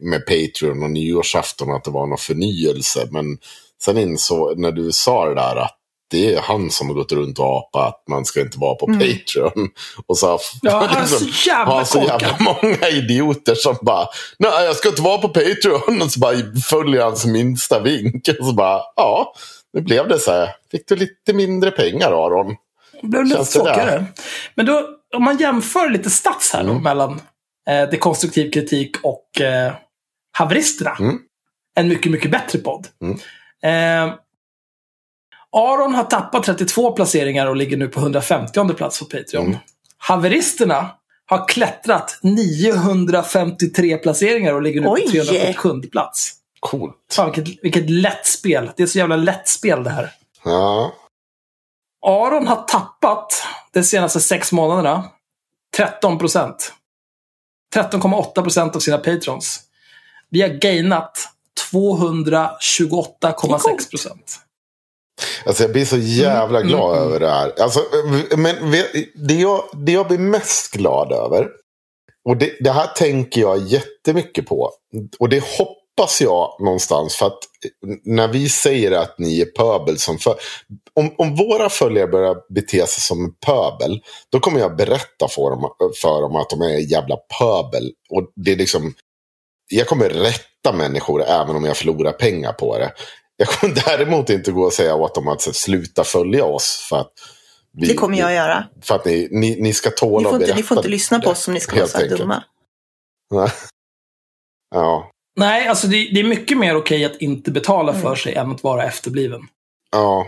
med Patreon och nyårsafton. Att det var någon förnyelse. Men sen insåg när du sa det där att det är han som har gått runt och apat att man ska inte vara på Patreon. Och så har Ja, han är så jävla har så jävla många idioter som bara, nej jag ska inte vara på Patreon. Och så bara följer hans minsta vink. Och så bara, ja, nu blev det så här. Fick du lite mindre pengar Aron? Det blev lite det tråkigare. Men då, om man jämför lite stats här då, Mm. mellan eh, dekonstruktiv kritik och eh, haveristerna. Mm. En mycket, mycket bättre podd. Mm. Eh, Aron har tappat 32 placeringar och ligger nu på 150 plats på Patreon. Mm. Haveristerna har klättrat 953 placeringar och ligger nu Oj! på 347 plats. Coolt. Fan, vilket, vilket lätt spel. Det är så jävla lätt spel det här. Ja. Aron har tappat de senaste sex månaderna 13 procent. 13,8 procent av sina patrons. Vi har gainat 228,6 procent. Alltså jag blir så jävla Mm, glad mm, över det här. Alltså, men det jag, det jag blir mest glad över. Och det, det här tänker jag jättemycket på. Och det hoppas jag någonstans. För att när vi säger att ni är pöbel som för, om, om våra följare börjar bete sig som en pöbel. Då kommer jag berätta för dem, för dem att de är jävla pöbel. Och det är liksom. Jag kommer rätta människor även om jag förlorar pengar på det. Jag kommer däremot inte gå och säga åt dem att sluta följa oss. För att vi, Det kommer jag göra. För att ni, ni, ni ska tåla Ni får, inte, ni får inte lyssna på oss om ni ska vara så här dumma. Ja. Nej, alltså det, det är mycket mer okej att inte betala för sig än att vara efterbliven. Ja.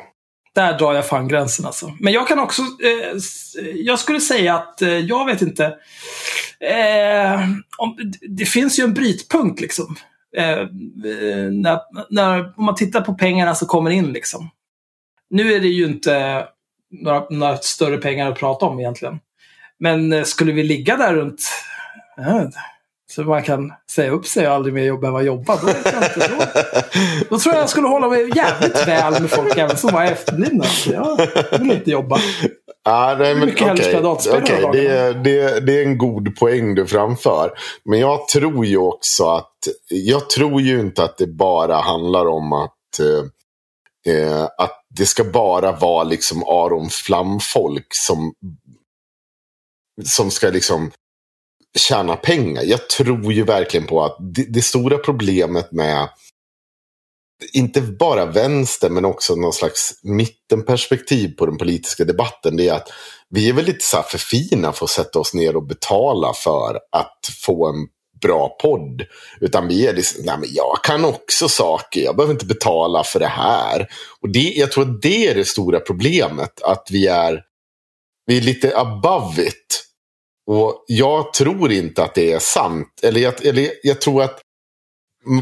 Där drar jag fan gränsen alltså. Men jag kan också... Eh, jag skulle säga att, eh, jag vet inte. Eh, om, det finns ju en brytpunkt liksom. Eh, eh, när, när, om man tittar på pengarna som kommer in liksom. Nu är det ju inte några, några större pengar att prata om egentligen. Men eh, skulle vi ligga där runt... Så man kan säga upp sig och aldrig mer jobba, behöva jobba. Då, inte, då, då tror jag jag skulle hålla mig jävligt väl med folk även som var efterblivna. Jag vill inte jobba. Ah, nej, men, mycket Okej, hela det, är- det, det är en god poäng du framför. Men jag tror ju också att... Jag tror ju inte att det bara handlar om att... Eh, eh, att det ska bara vara liksom Aron Flam-folk som... Som ska liksom tjäna pengar. Jag tror ju verkligen på att det, det stora problemet med inte bara vänster men också någon slags mittenperspektiv på den politiska debatten. Det är att vi är väl lite så här för fina för att sätta oss ner och betala för att få en bra podd. Utan vi är liksom, nej men jag kan också saker, jag behöver inte betala för det här. Och det, jag tror att det är det stora problemet, att vi är, vi är lite above it. Och jag tror inte att det är sant. Eller jag, eller jag tror att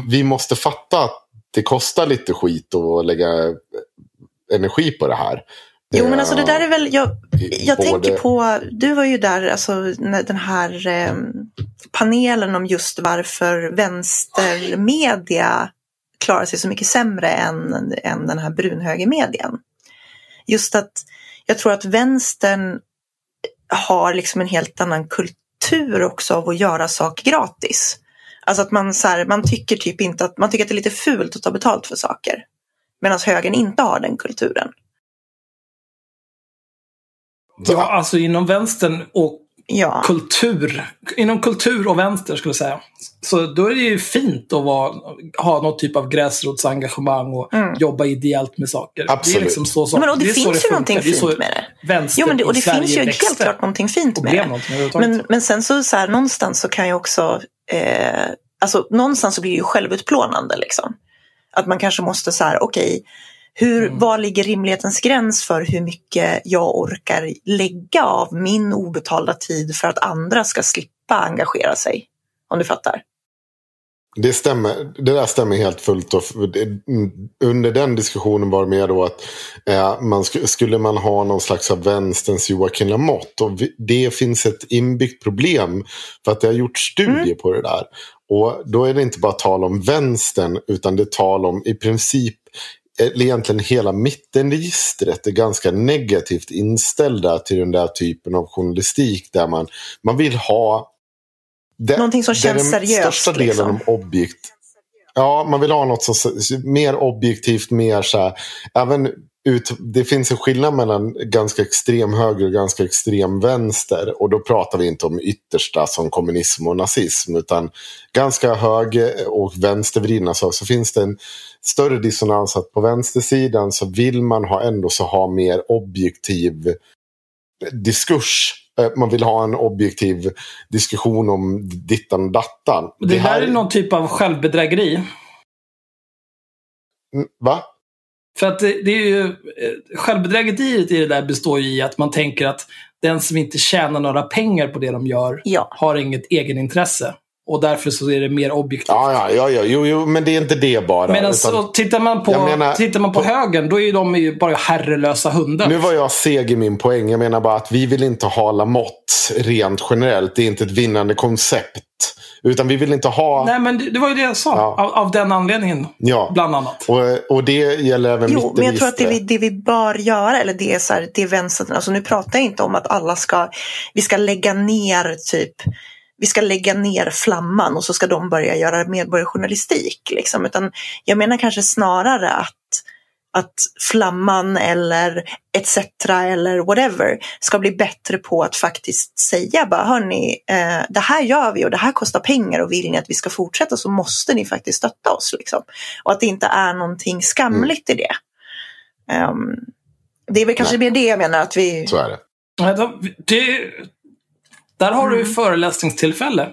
vi måste fatta att det kostar lite skit att lägga energi på det här. Jo, men alltså det där är väl, jag, jag Både- tänker på, du var ju där, alltså den här eh, panelen om just varför vänstermedia klarar sig så mycket sämre än, än den här brunhögermedien. Just att jag tror att vänstern har liksom en helt annan kultur också av att göra saker gratis. Alltså att man, så här, man tycker typ inte att, man tycker att det är lite fult att ta betalt för saker. Medan högern inte har den kulturen. Ja, alltså inom vänstern och Ja. kultur, inom kultur och vänster skulle jag säga. Så då är det ju fint att vara, ha någon typ av gräsrotsengagemang och jobba ideellt med saker. Det är Absolut. liksom så som, Mm. Men, och det, så finns ju någonting Det är så fint med det. Vänster Jo, men det, och det Sverige finns ju växte. helt klart någonting fint med det. någonting. Men, men sen så, så här, någonstans så kan ju också, eh, alltså någonstans så blir det ju självutplånande liksom. Att man kanske måste så här, okej, hur, Mm. var ligger rimlighetens gräns för hur mycket jag orkar lägga av min obetalda tid för att andra ska slippa engagera sig? Om du fattar? Det stämmer. Det där stämmer helt fullt. Och mm, under den diskussionen var det mer då att eh, man sk skulle man ha någon slags av vänsterns Joakim Lamotte. Och det finns ett inbyggt problem. För att det har gjort studier på det där. Och då är det inte bara tal om vänstern. Utan det är tal om i princip eller egentligen hela mittenregistret är ganska negativt inställda till den där typen av journalistik. Där man, man vill ha det, Någonting som känns seriöst, största delen liksom. om objekt. Ja, man vill ha något som mer objektivt, mer så här. Även ut, det finns en skillnad mellan ganska extrem höger och ganska extrem vänster. Och då pratar vi inte om yttersta som kommunism och nazism. Utan ganska höger och vänstervridna saker. Så finns det en större dissonans att på vänstersidan så vill man ha ändå så ha mer objektiv diskurs. Eh, Man vill ha en objektiv diskussion om dittan och dattan. Det, där är någon typ av självbedrägeri. Mm, Va? För att det, det är ju, eh, självbedrägeriet i det där består ju i att man tänker att den som inte tjänar några pengar på det de gör Ja. har inget egenintresse. Och därför så är det mer objektivt. Ja, ja, ja, ja jo, jo, men det är inte det bara. Men utan- alltså, tittar man på, menar- tittar man på, högern, då är de ju bara herrelösa hundar. Nu var jag seg i min poäng. Jag menar bara att vi vill inte ha Lamotte rent generellt. Det är inte ett vinnande koncept. Utan vi vill inte ha... Nej, men det, det var ju det jag sa. Ja. Av, av den anledningen, Ja. bland annat. Och, och det gäller även Jo, men jag tror att det vi, det vi bör göra, eller det är, så här, det är vänstern, alltså nu pratar jag inte om att alla ska, vi ska lägga ner typ, vi ska lägga ner flamman och så ska de börja göra medborgarjournalistik. Liksom. Utan jag menar kanske snarare att, att flamman eller etc. eller whatever ska bli bättre på att faktiskt säga bara hörni, eh, det här gör vi och det här kostar pengar och vill ni att vi ska fortsätta så måste ni faktiskt stötta oss. Liksom. Och att det inte är någonting skamligt i det. Ehm, det är väl kanske mer det jag menar att vi... Så är det. Nej, det, där har Mm. du ju föreläsningstillfälle.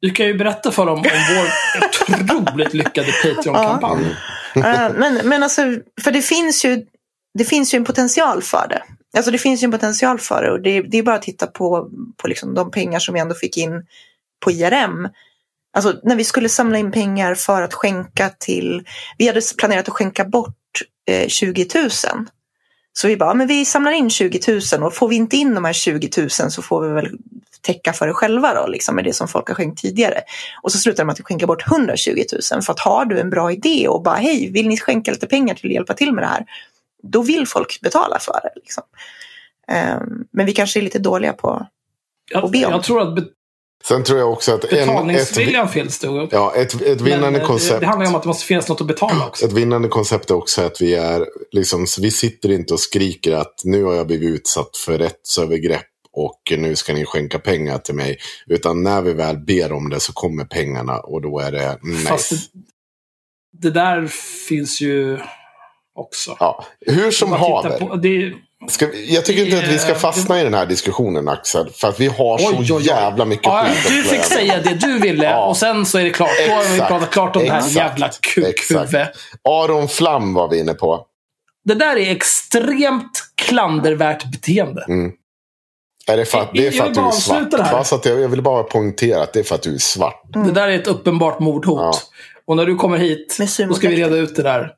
Du kan ju berätta för dem om vår otroligt lyckade Patreon-kampanj. Eh, men, men alltså, för det finns ju det finns ju en potential för det. Alltså det finns ju en potential för det och det, det är bara att titta på, på liksom de pengar som vi ändå fick in på IRM. Alltså när vi skulle samla in pengar för att skänka till, vi hade planerat att skänka bort eh, 20 000. Så vi bara, men vi samlar in 20 000 och får vi inte in de här 20 000 så får vi väl täcka för det själva då, liksom med det som folk har skänkt tidigare. Och så slutar med att vi skänker bort 120 000 för att har du en bra idé och bara hej, vill ni skänka lite pengar till att hjälpa till med det här? Då vill folk betala för det. Liksom. Ehm, men vi kanske är lite dåliga på... Jag, Och be om. jag tror att Sen tror jag också att en, ett, betalningsviljan finns det. ja, ett, ett Men, vinnande eh, koncept. Det handlar ju om att det måste finnas något att betala också. Ett vinnande koncept är också att vi är liksom, vi sitter inte och skriker att nu har jag blivit utsatt för rättsövergrepp och nu ska ni skänka pengar till mig. Utan när vi väl ber om det så kommer pengarna och då är det nice. Fast det, det där finns ju också. Ja, hur som haver. Ska jag tycker inte att vi ska fastna i den här diskussionen Axel. För att vi har så Oj, oj, oj. jävla mycket ja, skit du fick säga det du ville Ja. och sen så är det klart. Då har vi Exakt, pratat klart om det här exakt, jävla kukhuvud. exakt. Aron Flam var vi inne på. Det där är extremt klandervärt beteende. Mm. Är det för att, det är för Jag att du är svart? Bara så att jag, jag vill bara poängtera att det är för att du är svart. Det där är ett uppenbart mordhot. Ja. Och när du kommer hit, då ska vi reda ut det där.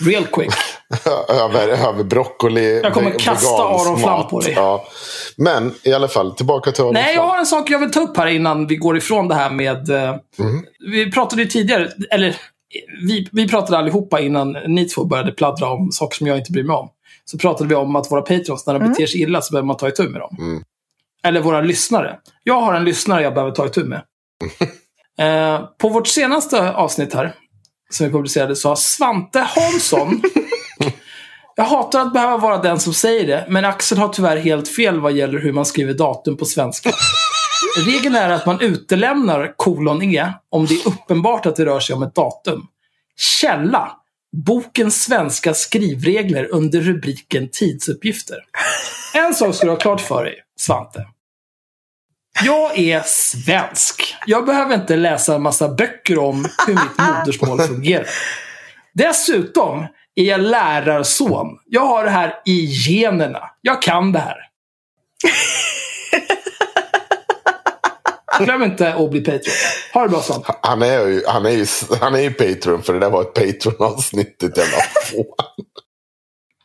Real quick. över, över broccoli. Jag kommer kasta Aron Flam på dig. Ja. Men i alla fall, tillbaka till Aron Nej, jag har en sak jag vill ta upp här innan vi går ifrån det här med... eh, Mhm. Vi pratade ju tidigare, eller vi, vi pratade allihopa innan ni två började pladdra om saker som jag inte bryr mig om. Så pratade vi om att våra patrons, när de beter sig illa så behöver man ta itu med dem. Mm. Eller våra lyssnare. Jag har en lyssnare jag behöver ta itu med. eh, på vårt senaste avsnitt här, som vi publicerade, så har Svante Hansson Jag hatar att behöva vara den som säger det, men Axel har tyvärr helt fel vad gäller hur man skriver datum på svenska. Regeln är att man utelämnar kolon E om det är uppenbart att det rör sig om ett datum. Källa. Boken Svenska skrivregler under rubriken tidsuppgifter. En sak ska du ha klart för dig, Svante. Jag är svensk. Jag behöver inte läsa en massa böcker om hur mitt modersmål fungerar. Dessutom är jag lärarson. Jag har det här i generna. Jag kan det här. Glöm inte att bli Patreon. Ha det bra sånt. Han är ju, han är ju, han är ju Patreon för det där var ett Patreon-avsnittet jävla få.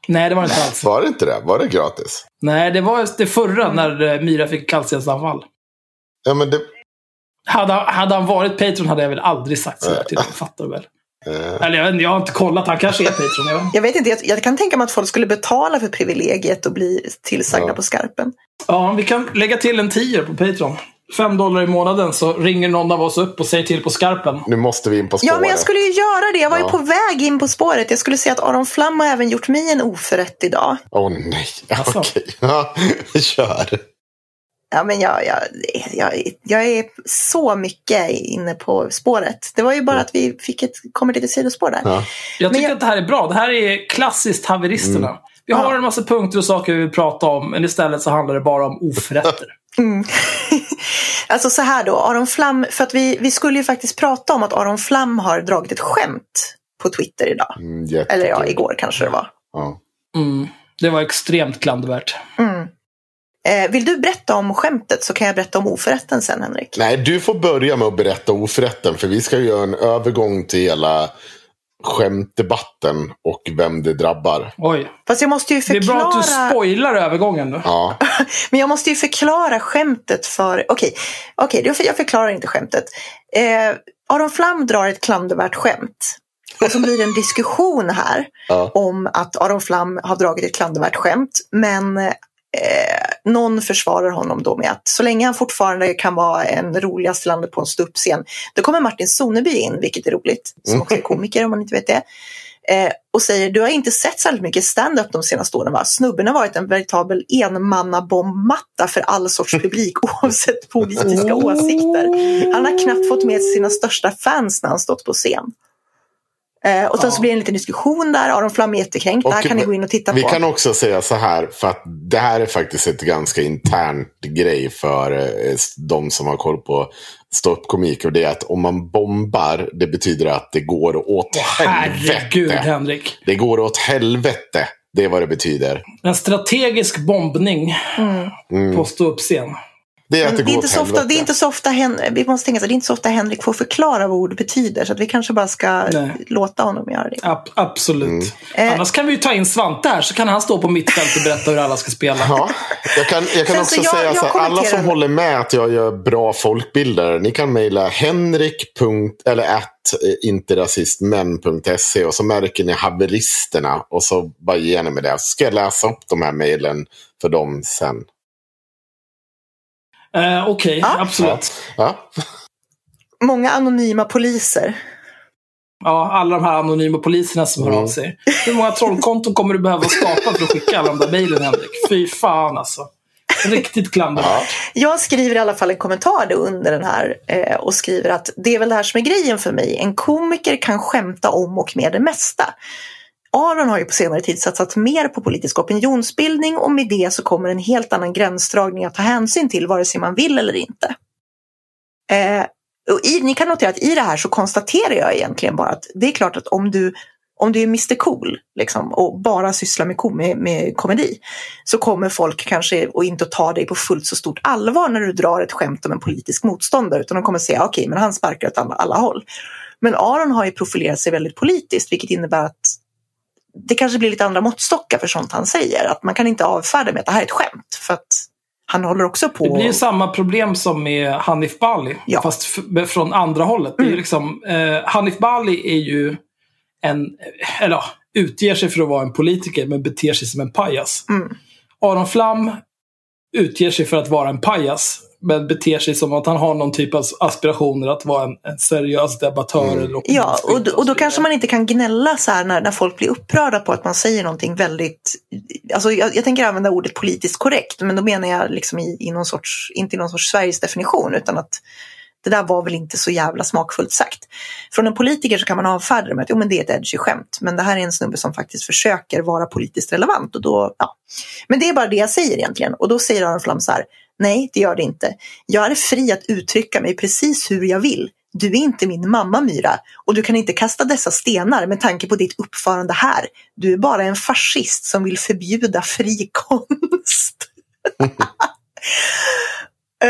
Nej, det var det inte alls. Var det inte det? Var det gratis? Nej, det var det förra när Myra fick kallstensanfall. Ja, men det... Hade, hade han varit Patreon hade jag väl aldrig sagt sådär till honom. Fattar du väl? Eh, Eller jag, vet inte, jag har inte kollat. Han kanske är Patreon. Jag, Jag vet inte, jag, jag kan tänka mig att folk skulle betala för privilegiet och bli tillsagda Ja. på skarpen. ja, vi kan lägga till en tier på Patreon. Fem dollar i månaden så ringer någon av oss upp och säger till på skarpen. nu måste vi in på spåret. Ja, men jag skulle ju göra det. Jag var Ja. ju på väg in på spåret. Jag skulle säga att Aron Flam har även gjort mig en oförrätt idag. Åh nej. Asså? Okej. Ja, kör. Ja, men jag, jag, jag, jag är så mycket inne på spåret. Det var ju bara att vi fick ett, kom ett litet sidospår där. Ja. Jag tycker jag- att det här är bra. Det här är klassiskt haveristerna. Vi har Ja. en massa punkter och saker vi vill prata om, men istället så handlar det bara om oförrätter. Mm. alltså så här då, Aron Flam, för att vi, vi skulle ju faktiskt prata om att Aron Flam har dragit ett skämt på Twitter idag. Mm. Eller ja, igår kanske det var. Ja. Mm. Det var extremt klandervärt. Mm. Eh, vill du berätta om skämtet så kan jag berätta om oförrätten sen Henrik. Nej, du får börja med att berätta oförrätten. För vi ska göra en övergång till hela skämtdebatten och vem det drabbar. Oj. Fast jag måste ju Det är bra förklara. att du spoilar övergången nu. Ja, Men jag måste ju förklara skämtet för... Okej, jag för- jag förklarar inte skämtet. Eh, Aron Flam drar ett klandervärt skämt. Och så blir det en diskussion här ja. om att Aron Flam har dragit ett klandervärt skämt. Men eh, någon försvarar honom då med att så länge han fortfarande kan vara en roligast i landet på en ståuppscen, då kommer Martin Soneby in, vilket är roligt, som också är komiker om man inte vet det. Eh, och säger, du har inte sett särskilt mycket stand-up de senaste åren va? Snubben har varit en veritabel enmannabombmatta för all sorts publik oavsett politiska åsikter. Han har knappt fått med sina största fans när han stått på scen. Eh, och sen Ja. så blir det en liten diskussion där, Aron Flam är jättekränkt. Det här kan ni gå in och titta Vi på. kan också säga så här, för att det här är faktiskt ett ganska internt grej för eh, de som har koll på ståuppkomik. Och det är att om man bombar, det betyder att det går åt Herregud, helvete. Henrik. Det går åt helvete. Det är vad det betyder. En strategisk bombning Mm. på ståuppscen. Det är att det det, är inte så ofta, det är inte så ofta Hen vi måste tänka så det är inte så ofta Henrik får förklara vad ord betyder. Så att vi kanske bara ska Nej. låta honom göra det. Ab- absolut. Mm. Eh. Annars kan vi ju ta in Svante här, så kan han stå på mittfält och berätta hur alla ska spela. Ja, jag kan, jag kan också så jag- säga jag så här, alla som håller med att jag gör bra folkbildare, ni kan mejla henrik. eller at interrasistmän.se och så märker ni haveristerna och så bara ger ni mig det. Så ska jag läsa upp de här mejlen för dem sen. Eh, Okej, Ja. absolut. Ja, Många anonyma poliser. Ja, alla de här anonyma poliserna som hör Mm. av sig. Hur många trollkonton kommer du behöva skapa för att skicka alla de där mejlen, Henrik? Fy fan alltså. Riktigt klandervärt. ja. Jag skriver i alla fall en kommentar då under den här eh, och skriver att det är väl det här som är grejen för mig. En komiker kan skämta om och med det mesta. Aron har ju på senare tid satsat mer på politisk opinionsbildning och med det så kommer en helt annan gränsdragning att ta hänsyn till vare sig man vill eller inte. Eh, och i, ni kan notera att i det här så konstaterar jag egentligen bara att det är klart att om du, om du är Mr Cool liksom, och bara sysslar med, kom, med, med komedi så kommer folk kanske att inte ta dig på fullt så stort allvar när du drar ett skämt om en politisk motståndare utan de kommer säga okej men han sparkar åt alla, alla håll. Men Aron har ju profilerat sig väldigt politiskt vilket innebär att det kanske blir lite andra måttstockar för sånt han säger. Att man kan inte avfärda med att det här är ett skämt för att han håller också på. Det blir ju samma problem som med Hanif Bali. Ja. Fast från andra hållet. Det är Mm. liksom, eh, Hanif Bali är ju en, eller ja, utger sig för att vara en politiker men beter sig som en pajas. Mm. Aron Flam utger sig för att vara en pajas Men beter sig som att han har någon typ av aspirationer att vara en, en seriös debattör. Mm. Eller Ja, och, då- och då kanske man inte kan gnälla så här när, när folk blir upprörda på att man säger någonting väldigt... Alltså jag, jag tänker använda ordet politiskt korrekt, men då menar jag liksom i, i någon sorts, inte i någon sorts Sveriges definition, utan att det där var väl inte så jävla smakfullt sagt. Från en politiker så kan man avfärda det med att jo, men det är ett edgy skämt, men det här är en snubbe som faktiskt försöker vara politiskt relevant. Och då, ja. Men det är bara det jag säger egentligen. Och då säger Aron Flam så här, nej det gör det inte. Jag är fri att uttrycka mig precis hur jag vill. Du är inte min mamma Myra och du kan inte kasta dessa stenar med tanke på ditt uppförande här. Du är bara en fascist som vill förbjuda fri konst. uh,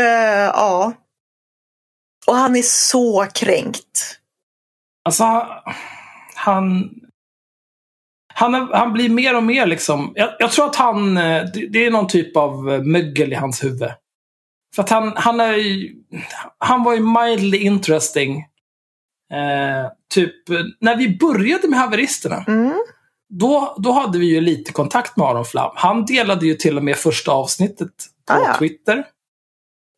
ja. Och han är så kränkt. Alltså, han... Han, han blir mer och mer liksom... Jag, jag tror att han... eh, Det, det är någon typ av eh, mögel i hans huvud. För att han, han är ju- Han var ju mildly interesting. Eh, typ, eh, när vi började med haveristerna. Mm. Då, då hade vi ju lite kontakt med Aron Flam. Han delade ju till och med första avsnittet på Ah, ja. Twitter.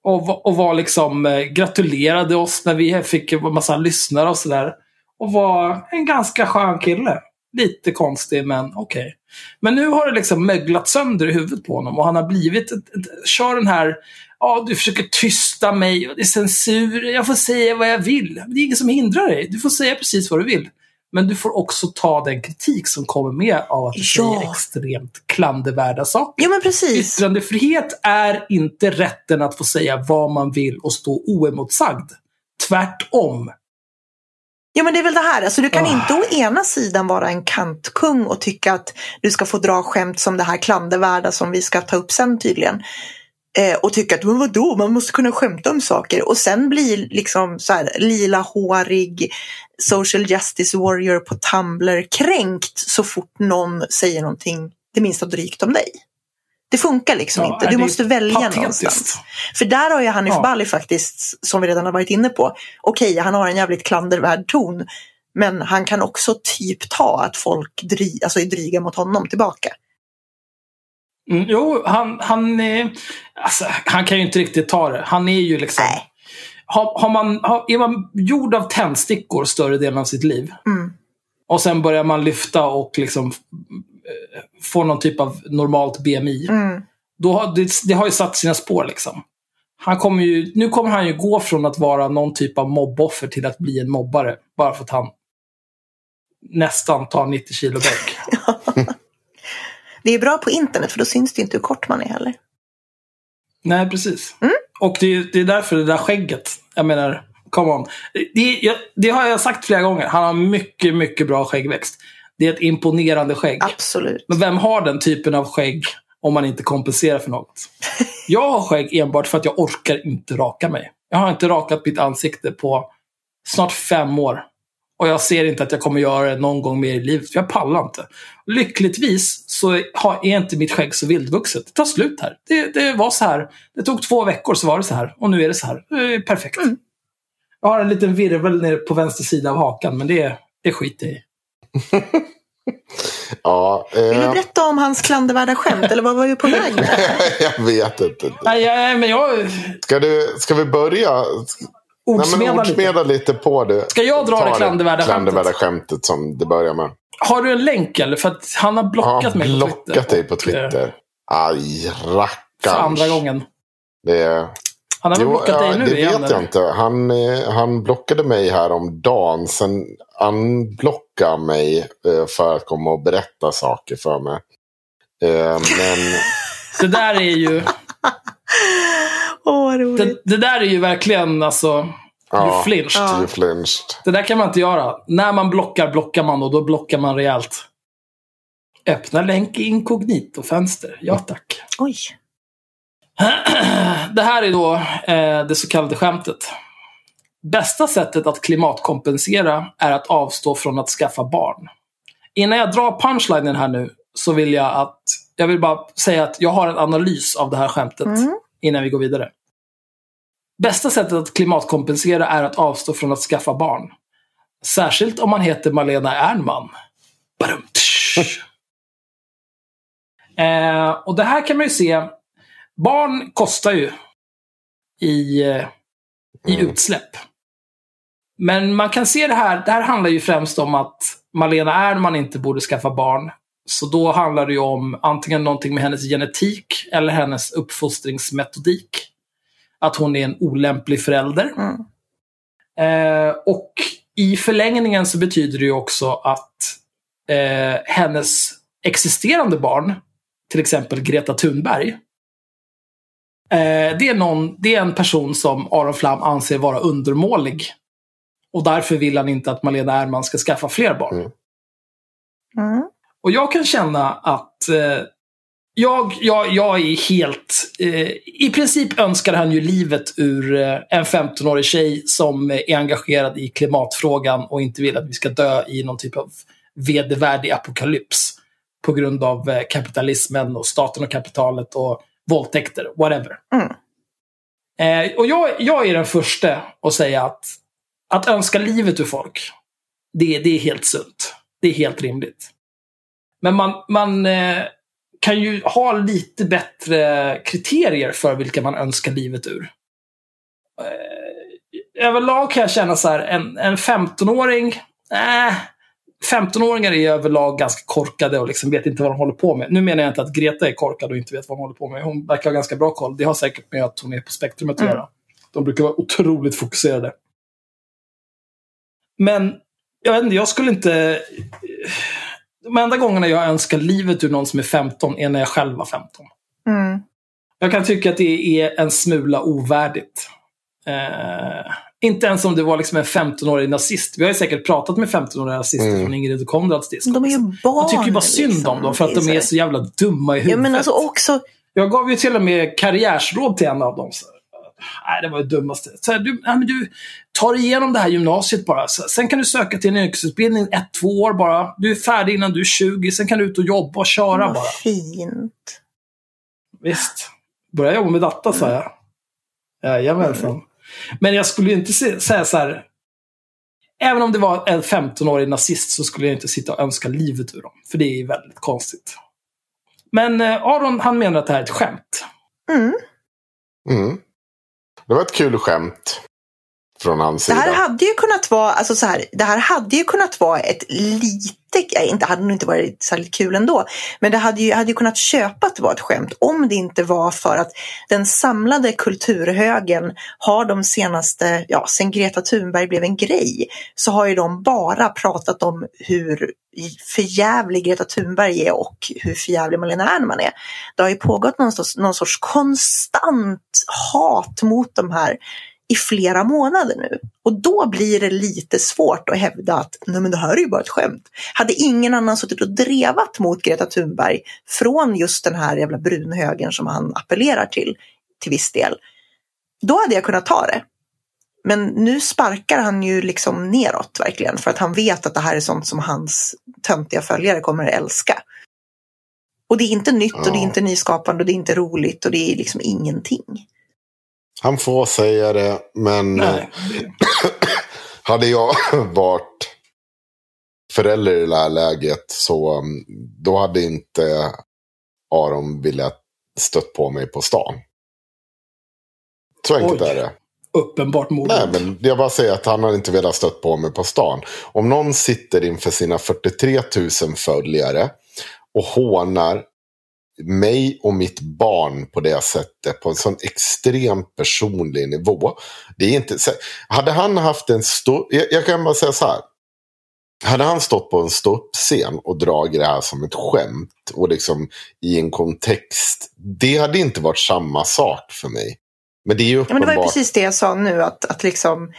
Och, och var liksom, eh, gratulerade oss när vi fick en massa lyssnare och sådär. Och var en ganska skön kille. Lite konstig, men okej. Men nu har det liksom möglat sönder i huvudet på honom och han har blivit, ett, ett, kör den här, ja du försöker tysta mig, och det är censur, jag får säga vad jag vill. Det är ingen som hindrar dig, du får säga precis vad du vill. Men du får också ta den kritik som kommer med av att du Ja. säger extremt klandervärda saker. Jo men precis. Yttrandefrihet är inte rätten att få säga vad man vill och stå oemotsagd. Tvärtom. Ja men det är väl det här, alltså, du kan Ah. inte å ena sidan vara en kantkung och tycka att du ska få dra skämt som det här klandervärda som vi ska ta upp sen tydligen. Eh, och tycka att men vadå, man måste kunna skämta om saker. Och sen bli liksom så här lilahårig social justice warrior på Tumblr kränkt så fort någon säger någonting det minsta drygt om dig. Det funkar liksom Ja, inte, du måste välja patetiskt. någonstans. För där har ju Hanif Ja. Bali faktiskt, som vi redan har varit inne på, okej, han har en jävligt klandervärd ton, men han kan också typ ta att folk dry, alltså är dryga mot honom tillbaka. Mm, jo, han, han, är, alltså, han kan ju inte riktigt ta det. Han är ju liksom... Nej. Har, har man, har, är man gjord av tändstickor större delen av sitt liv Mm. och sen börjar man lyfta och liksom eh, få någon typ av normalt BMI. Mm. Då har, det, det har ju satt sina spår liksom. Han kommer ju, nu kommer han ju gå från att vara någon typ av mobboffer till att bli en mobbare. Bara för att han nästan tar 90 kilo bäck. Det är bra på internet för då syns det inte hur kort man är heller. Nej, precis. Mm. Och det, är- det är därför det där skägget. Jag menar, come on. Det, jag, det har jag sagt flera gånger. Han har mycket, mycket bra skäggväxt. Det är ett imponerande skägg. Absolut. Men vem har den typen av skägg om man inte kompenserar för något? Jag har skägg enbart för att jag orkar inte raka mig. Jag har inte rakat mitt ansikte på snart fem år. Och jag ser inte att jag kommer göra det någon gång mer i livet. För jag pallar inte. Lyckligtvis så är inte mitt skägg så vildvuxet. Det tar slut här. Det, det var så här. Det tog två veckor så var det så här. Och nu är det så här. Det perfekt. Mm. Jag har en liten virvel nere på vänster sida av hakan. Men det, det skiter jag i. Ja, Vill du eh, berätta om hans klandervärda skämt eller vad var vi på väg jag vet inte. Nej, jag, men jag Ska, du, ska vi börja? Nej, ordsmedar men lite. ordsmeda lite på det. Ska jag dra Ta det klandervärda klandervärda skämtet? skämtet som det börjar med. Har du en länk eller? För att han har blockat Har mig på blockat Twitter. dig på Och, eh, Twitter. Aj, För rackarns. andra gången. Det är... Han har väl Jo, blockat ja, dig nu det igen? vet jag eller? inte. Han, eh, han blockade mig här om dagen. Sen unblockade han mig eh, för att komma och berätta saker för mig. Eh, men Det där är ju, Åh, roligt. det, det där är ju verkligen alltså, ja, you flinched. Ja. you flinched. Det där kan man inte göra. När man blockar, blockar man och då blockar man rejält. Öppna länk i inkognito-fönster. Ja tack. Oj. Det här är då eh, det så kallade skämtet. Bästa sättet att klimatkompensera är att avstå från att skaffa barn. Innan jag drar punchlinen här nu så vill jag att jag vill bara säga att jag har en analys av det här skämtet Mm. innan vi går vidare. Bästa sättet att klimatkompensera är att avstå från att skaffa barn. Särskilt om man heter Malena Ernman. Eh, och det här kan man ju se. Barn kostar ju. i, eh, i Mm. utsläpp. Men man kan se det här, det här handlar ju främst om att Malena Ernman inte borde skaffa barn. Så då handlar det ju om antingen någonting med hennes genetik eller hennes uppfostringsmetodik. Att hon är en olämplig förälder. Mm. Eh, och i förlängningen så betyder det ju också att eh, hennes existerande barn, till exempel Greta Thunberg, eh, det, är någon, det är en person som Aron Flam anser vara undermålig. Och därför vill han inte att Malena Ernman ska skaffa fler barn. Mm. Mm. Och jag kan känna att eh, jag, jag, jag är helt... Eh, I princip önskar han ju livet ur eh, en 15-årig tjej som är engagerad i klimatfrågan och inte vill att vi ska dö i någon typ av vedervärdig apokalyps. På grund av eh, kapitalismen och staten och kapitalet och våldtäkter, whatever. Mm. Eh, och jag, jag är den första att säga att att önska livet ur folk, det, det är helt sunt. Det är helt rimligt. Men man, man eh, kan ju ha lite bättre kriterier för vilka man önskar livet ur. Eh, överlag kan jag känna så här, en, en 15-åring, äh, 15-åringar är överlag ganska korkade och liksom vet inte vad de håller på med. Nu menar jag inte att Greta är korkad och inte vet vad hon håller på med. Hon verkar ha ganska bra koll. Det har säkert med att hon är på spektrumet att Mm. göra. De brukar vara otroligt fokuserade. Men jag vet inte, jag skulle inte... De enda gångerna jag önskar livet ur någon som är 15 är när jag själv var 15. Mm. Jag kan tycka att det är en smula ovärdigt. Eh, inte ens om det var liksom en 15-årig nazist. Vi har ju säkert pratat med 15-åriga nazister Mm. från Ingrid och Konrads disk. De är ju barn. Man tycker ju bara synd liksom. om dem för att de är så jävla dumma i Ja, huvudet. men alltså också, Jag gav ju till och med karriärsråd till en av dem. Så, nej, det var det dummaste. Så här, du, nej, men du tar igenom det här gymnasiet bara. Så, sen kan du söka till en yrkesutbildning ett, två år bara. Du är färdig innan du är 20. Sen kan du ut och jobba och köra vad bara. fint. Visst. Börja jobba med data, sa jag. Jajamensan. Men jag skulle ju inte säga så här. Även om det var en 15-årig nazist så skulle jag inte sitta och önska livet ur dem. För det är väldigt konstigt. Men eh, Aron, han menar att det här är ett skämt. Mm. Mm. Det var ett kul skämt. Från hans Det sida. här hade ju kunnat vara, alltså så här, det här hade ju kunnat vara ett lite, inte hade nog inte varit särskilt kul ändå, men det hade ju, hade ju kunnat köpa att det var ett skämt om det inte var för att den samlade kulturhögen har de senaste, ja, sen Greta Thunberg blev en grej, så har ju de bara pratat om hur förjävlig Greta Thunberg är och hur förjävlig Malena Ernman är. Det har ju pågått någon sorts, någon sorts konstant hat mot de här i flera månader nu. Och då blir det lite svårt att hävda att Nej, men det här är ju bara ett skämt. Hade ingen annan suttit och drevat mot Greta Thunberg från just den här jävla brunhögen som han appellerar till, till viss del, då hade jag kunnat ta det. Men nu sparkar han ju liksom neråt verkligen för att han vet att det här är sånt som hans töntiga följare kommer att älska. Och det är inte nytt och det är inte nyskapande och det är inte roligt och det är liksom ingenting. Han får säga det, men Nej. hade jag varit förälder i det här läget så um, då hade inte Aron velat stött på mig på stan. Så enkelt Oj. är det. Uppenbart mord. Nej, men jag bara säger att han hade inte velat stött på mig på stan. Om någon sitter inför sina 43 000 följare och hånar mig och mitt barn på det sättet på en sån extremt personlig nivå. Det är inte, så- hade han haft en stor, jag, jag kan bara säga så här. Hade han stått på en ståuppscen och dragit det här som ett skämt och liksom i en kontext. Det hade inte varit samma sak för mig. Men det är ju Ja, men det var ju uppenbart. precis det jag sa nu, att, att liksom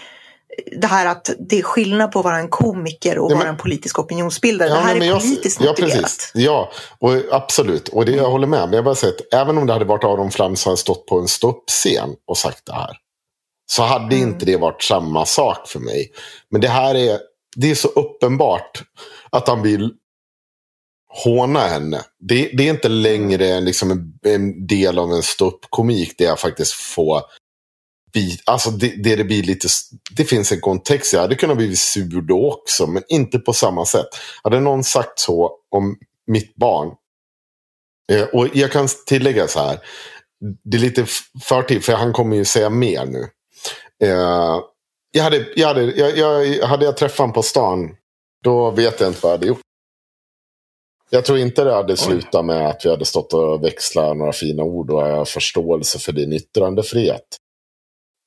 det här att det är skillnad på att vara en komiker och Ja, men- vara en politisk opinionsbildare. Ja, det här men är jag- politiskt ja, motiverat. precis. Ja, och absolut. Och det jag håller med. Men jag bara säger att även om det hade varit Aron Flam som hade stått på en ståuppscen och sagt det här. Så hade Mm. inte det varit samma sak för mig. Men det här är, det är så uppenbart att han vill håna henne. Det, det är inte längre en, liksom en, en del av en ståuppkomik där jag faktiskt får alltså det, det, det blir lite, det finns en kontext. Jag hade kunnat bli sur då också, men inte på samma sätt. Hade någon sagt så om mitt barn, eh, och jag kan tillägga så här, det är lite förtid, för han kommer ju säga mer nu. Eh, jag hade, jag hade, jag, jag, hade jag träffat honom på stan, då vet jag inte vad jag hade gjort. Jag tror inte det hade slutat med att vi hade stått och växlat några fina ord och förståelse för din yttrandefrihet.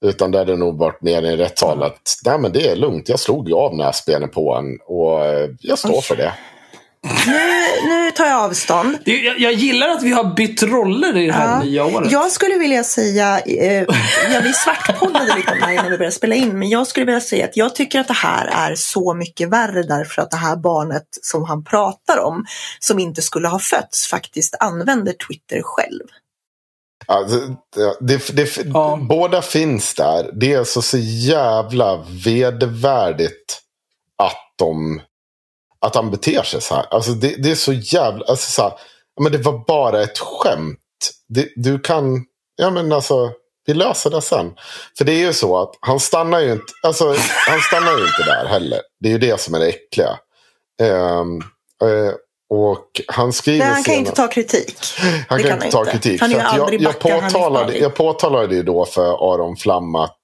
Utan det hade nog varit mer i en rättssal att nej men det är lugnt, jag slog ju av näsbenet på en och eh, jag står för det. Nu, nu tar jag avstånd. Det, jag, jag gillar att vi har bytt roller i det här Ja. nya året. Jag skulle vilja säga, eh, ja, vi svartpoddade lite om det här innan vi började spela in, men jag skulle vilja säga att jag tycker att det här är så mycket värre därför att det här barnet som han pratar om, som inte skulle ha fötts, faktiskt använder Twitter själv. Ja, det, det, Ja. Båda finns där. Det är alltså så jävla vedervärdigt att de att han beter sig så här. Alltså det, det är så jävla... Alltså så här, men det var bara ett skämt. Det, du kan... Ja men alltså, vi löser det sen. För det är ju så att han stannar ju inte, alltså, han stannar ju inte där heller. Det är ju det som är det äckliga. Eh, och han skriver Nej, han kan senare- inte ta kritik. han Det kan inte ta kritik. Han är aldrig jag, jag, påtalade, jag påtalade ju då för Aron Flam att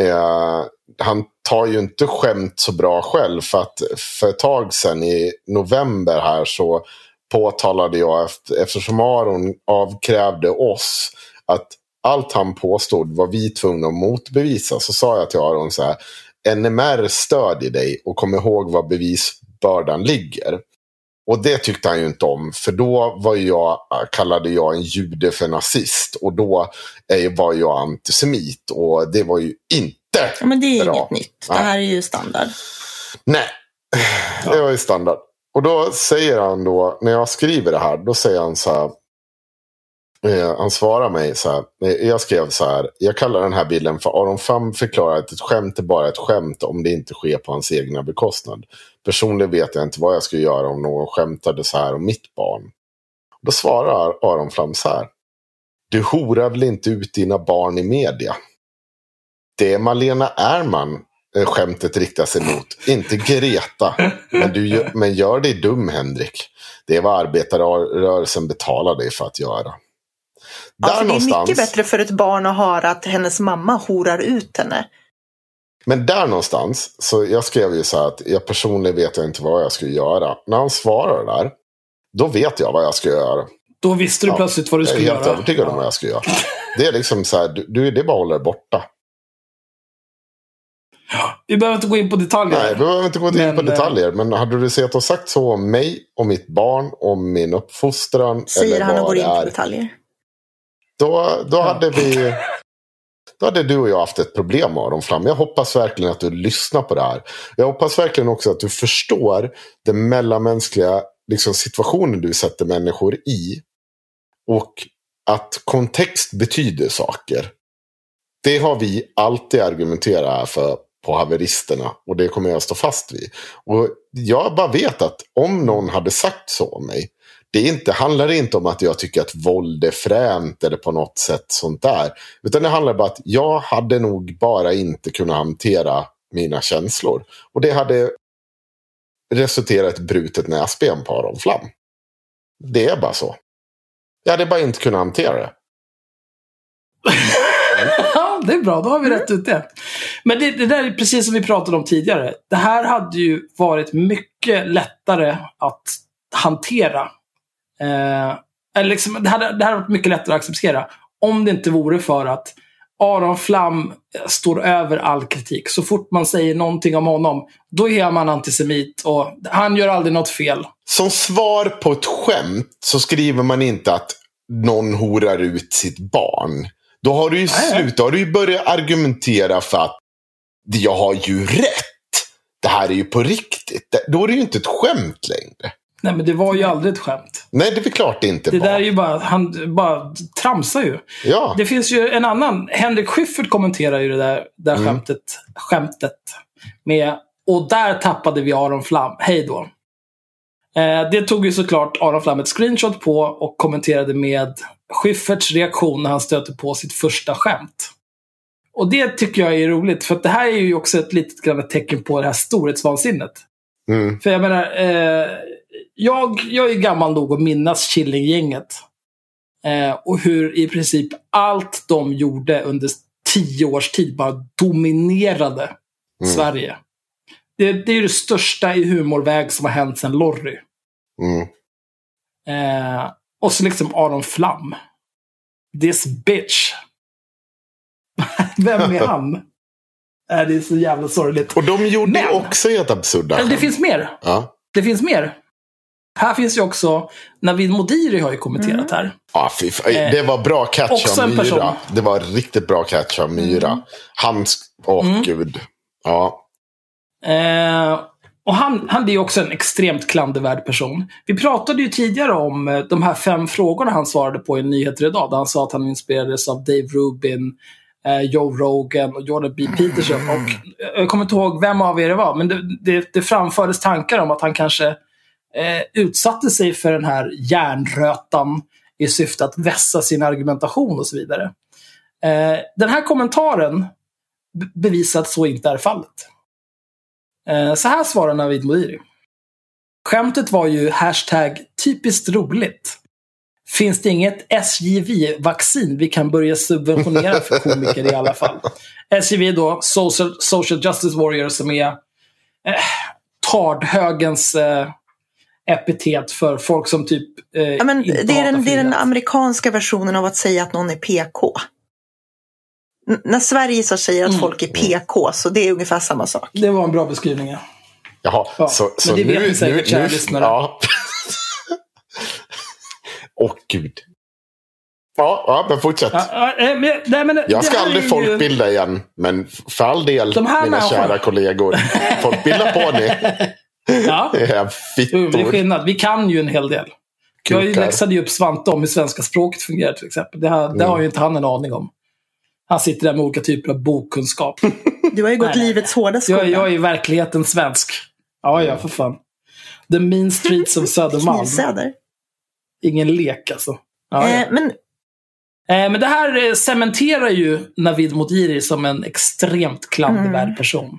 eh, han tar ju inte skämt så bra själv. För att för ett tag sedan i november här så påtalade jag efter, eftersom Aron avkrävde oss att allt han påstod var vi tvungna att motbevisa. Så sa jag till Aron så här. NMR stödjer dig och kom ihåg var bevisbördan ligger. Och det tyckte han ju inte om. För då var jag, kallade jag en jude för nazist. Och då är, var jag antisemit. Och det var ju inte. Ja, men det är Bra. inget nytt. Det här är ju standard. Nej, det var ju standard. Och då säger han då, när jag skriver det här, då säger han så här. Eh, han svarar mig så här. eh, Jag skrev så här. Jag kallar den här bilden för Aron Fam förklarar att ett skämt är bara ett skämt om det inte sker på hans egna bekostnad. Personligen vet jag inte vad jag skulle göra om någon skämtade så här om mitt barn. Då svarar Aron Flam så här. Du horar väl inte ut dina barn i media? Det är Malena Ärman eh, skämtet riktar sig mot. Inte Greta. Men, du, gör- men gör dig dum Henrik. Det är vad arbetarrörelsen betalar dig för att göra. Där Alltså, det är någonstans, mycket bättre för ett barn att höra att hennes mamma horar ut henne. Men där någonstans, så jag skrev ju så här att jag personligen vet jag inte vad jag skulle göra. När han svarar där, då vet jag vad jag ska göra. Då visste du Ja, plötsligt vad du Jag är skulle helt göra. övertygad om vad jag ska göra. Det är liksom så här, du, du, det är bara att hålla dig borta. Vi behöver inte gå in på detaljer. Nej, vi behöver inte gå in Men, på eh, detaljer. Men hade du sett och sagt så om mig, om mitt barn, om min uppfostran. Säger eller han och vad går in på är. detaljer. Då, då hade vi... Då hade du och jag haft ett problem Aron Flam. Jag hoppas verkligen att du lyssnar på det här. Jag hoppas verkligen också att du förstår den mellanmänskliga liksom, situationen du sätter människor i. Och att kontext betyder saker. Det har vi alltid argumenterat för på haveristerna. Och det kommer jag stå fast vid. Och jag bara vet att om någon hade sagt så om mig. Det är inte, handlar inte om att jag tycker att våld är fränt eller på något sätt sånt där. Utan det handlar bara att jag hade nog bara inte kunnat hantera mina känslor. Och det hade resulterat i ett brutet näsben på Aron Flam. Det är bara så. Jag hade bara inte kunnat hantera det. Ja, det är bra. Då har vi rätt ut det. Men det, det där är precis som vi pratade om tidigare. Det här hade ju varit mycket lättare att hantera. Eh, liksom, det, hade, det hade varit mycket lättare att acceptera. Om det inte vore för att Aron Flam eh, står över all kritik. Så fort man säger någonting om honom, då är man antisemit och han gör aldrig något fel. Som svar på ett skämt så skriver man inte att någon horar ut sitt barn. Då har du ju Nej, nej. slut, då har du ju börjat argumentera för att jag har ju rätt. Det här är ju på riktigt. Då är det ju inte ett skämt längre. Nej, men det var ju aldrig ett skämt. Nej, det är klart det inte Det var. där är ju bara, han bara tramsar ju. Ja, Det finns ju en annan, Henrik Schyffert kommenterar ju det där, där Mm. skämtet, skämtet med och där tappade vi Aron Flam. Hej då. Eh, det tog ju såklart Aron Flam ett screenshot på och kommenterade med Schyfferts reaktion när han stöter på sitt första skämt. Och det tycker jag är roligt, för att det här är ju också ett litet grann ett tecken på det här storhetsvansinnet. mm. För jag menar, eh, jag, jag är gammal nog att minnas Killinggänget. Eh, och hur i princip allt de gjorde under tio års tid bara dominerade Mm. Sverige. Det, det är det största i humorväg som har hänt sedan Lorry. Mm. Eh, och så liksom Aron Flam. This bitch. Vem är han? äh, det är så jävla sorgligt. Och de gjorde Men- också helt absurda det finns mer. Ja. Det finns mer. Här finns ju också, Navid Modiri har ju kommenterat här. Ja. Eh, Det var bra catch av. Myra. Det var riktigt bra catch av Myra. Han, sk- åh Mm. gud. Ja. Eh, och han, han är ju också en extremt klandervärd person. Vi pratade ju tidigare om eh, de här fem frågorna han svarade på i Nyheter idag. Där han sa att han inspirerades av Dave Rubin, eh, Joe Rogan och Jordan B. Peterson. Och eh, jag kommer inte ihåg vem av er det var, men det, det, det framfördes tankar om att han kanske eh, utsatte sig för den här järnrötan i syfte att vässa sin argumentation och så vidare. Eh, den här kommentaren bevisar att så inte är fallet. Eh, Så här svarar Navid Modiri. Skämtet var ju hashtag typiskt roligt. Finns det inget SJV-vaccin vi kan börja subventionera för komiker i alla fall? SJV då, Social, Social Justice Warrior, som är eh, tardhögens eh, epitet för folk som typ eh, Ja, men inte det, är den, det är den amerikanska versionen av att säga att någon är PK. N- när Sverige så säger att Mm. folk är PK, så det är ungefär samma sak. Det var en bra beskrivning. Ja. Jaha, Ja, så, men så Mm. det nu, vet säkert, nu, kära nu, lyssnare. Ja. Åh gud. Ja, ja, men fortsätt. Ja, eh, men- nej, men Jag ska aldrig ju- folkbilda igen, men för all del, De här mina människorna- kära kollegor. Folkbilda på ni. Ja. Jo, men det är fittor. skillnad. Vi kan ju en hel del. Jag Kukar. läxade ju upp Svante om hur svenska språket fungerar till exempel. Det, har, det har ju inte han en aning om. Han sitter där med olika typer av bokkunskap. Du har ju gått Nej, livets hårda skola. Jag, jag är i verkligen svensk. Ja, ja, för fan. The mean streets of Södermalm. Knivsäder. Ingen lek alltså. Ja, ja. Eh, men Eh, men det här eh, cementerar ju Navid Modiri som en extremt klandervärd Mm. person.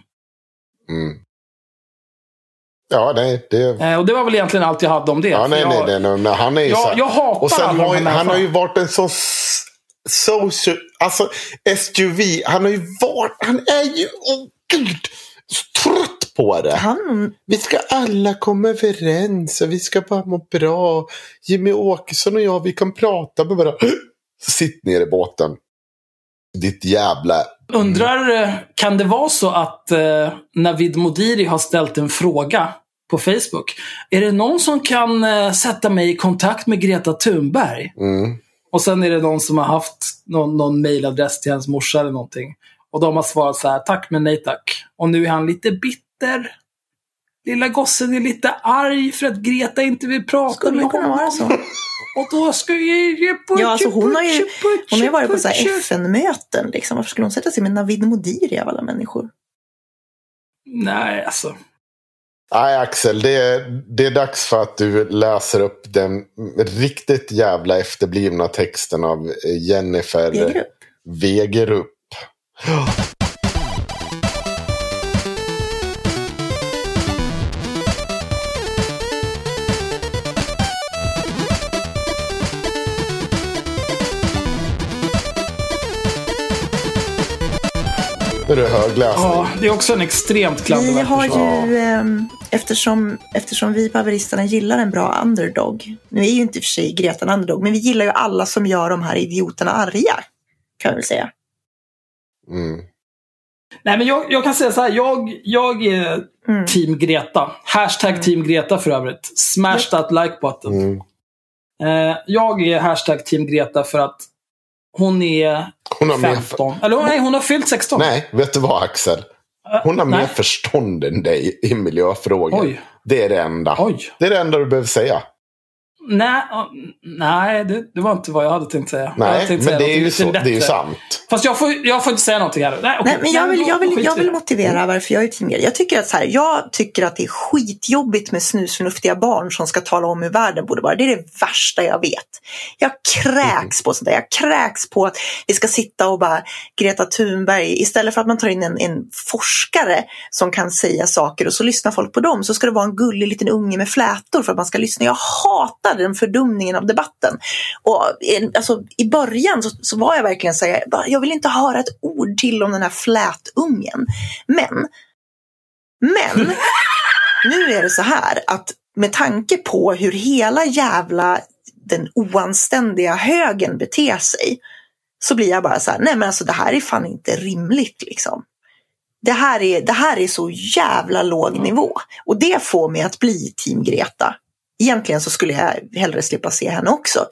Mm. Ja, nej, det... Eh, och det var väl egentligen allt jag hade om det. Ja, nej, jag, nej, nej, nej, han är ju så jag, här- jag hatar Och sen har ju, här han har ju varit en sån social... Alltså, SUV, han har ju varit... Han är ju... Åh gud! Trött på det. han, Vi ska alla komma överens och vi ska bara må bra. Jimmy Åkesson och jag, vi kan prata med varandra. Sitt ner i båten. Ditt jävla... Undrar, eh, kan det vara så att eh, Navid Modiri har ställt en fråga på Facebook? Är det någon som kan eh, sätta mig i kontakt med Greta Thunberg? Mm. Och sen är det någon som har haft någon, någon mailadress till hans morsa eller någonting. Och de har svarat så här, tack men nej tack. Och nu är han lite bitter. Lilla gossen är lite arg för att Greta inte vill prata skulle med det kunna honom. vara så? Och då ska jag Ja, alltså hon har ju, hon har ju varit på så FN-möten. Liksom. Varför skulle hon sätta sig med Navid Modiri av alla människor? Nej, alltså. Nej, Axel, det är, det är dags för att du läser upp den riktigt jävla efterblivna texten av Jennifer Wegerup. Wegerup. Nu är det högläsning. Ja, det är också en extremt Vi klandervärd har person. ju, ehm, eftersom, eftersom vi på Haveristerna gillar en bra underdog. Nu är ju inte i och för sig Greta en underdog, men vi gillar ju alla som gör de här idioterna arga. Kan vi väl säga. Mm. Nej, men jag, jag kan säga så här. Jag, jag är Mm. team Greta. Hashtag team Greta för övrigt. Smash that like button. Mm. Eh, jag är hashtag team Greta för att hon är Hon har mer... 15. Eller nej, hon har fyllt 16. Nej, vet du vad Axel? Hon har nej. mer förstånd än dig i miljöfrågor. Oj. Det är det enda. Oj. Det är det enda du behöver säga. Nej, nej det, det var inte vad jag hade tänkt säga. Nej, tänkt men säga det är, så, det är ju sant. Fast jag får, jag får inte säga någonting här. Nej, okej. Nej, men jag vill, jag vill, jag vi vill motivera varför jag är team. Jag tycker att så här, jag tycker att det är skitjobbigt med snusförnuftiga barn som ska tala om hur världen borde vara. Det är det värsta jag vet. Jag kräks på sånt där. Jag kräks på att vi ska sitta och bara Greta Thunberg, istället för att man tar in en, en forskare som kan säga saker och så lyssnar folk på dem så ska det vara en gullig liten unge med flätor för att man ska lyssna. Jag hatar hatade den fördumningen av debatten. Och eh, alltså, I början så, så var jag verkligen så här, jag vill inte höra ett ord till om den här flätungen. Men, men, nu är det så här att med tanke på hur hela jävla den oanständiga högen beter sig så blir jag bara så här, nej men alltså det här är fan inte rimligt liksom. Det här är, det här är så jävla låg nivå. Och det får mig att bli Team Greta. Egentligen så skulle jag hellre slippa se henne också.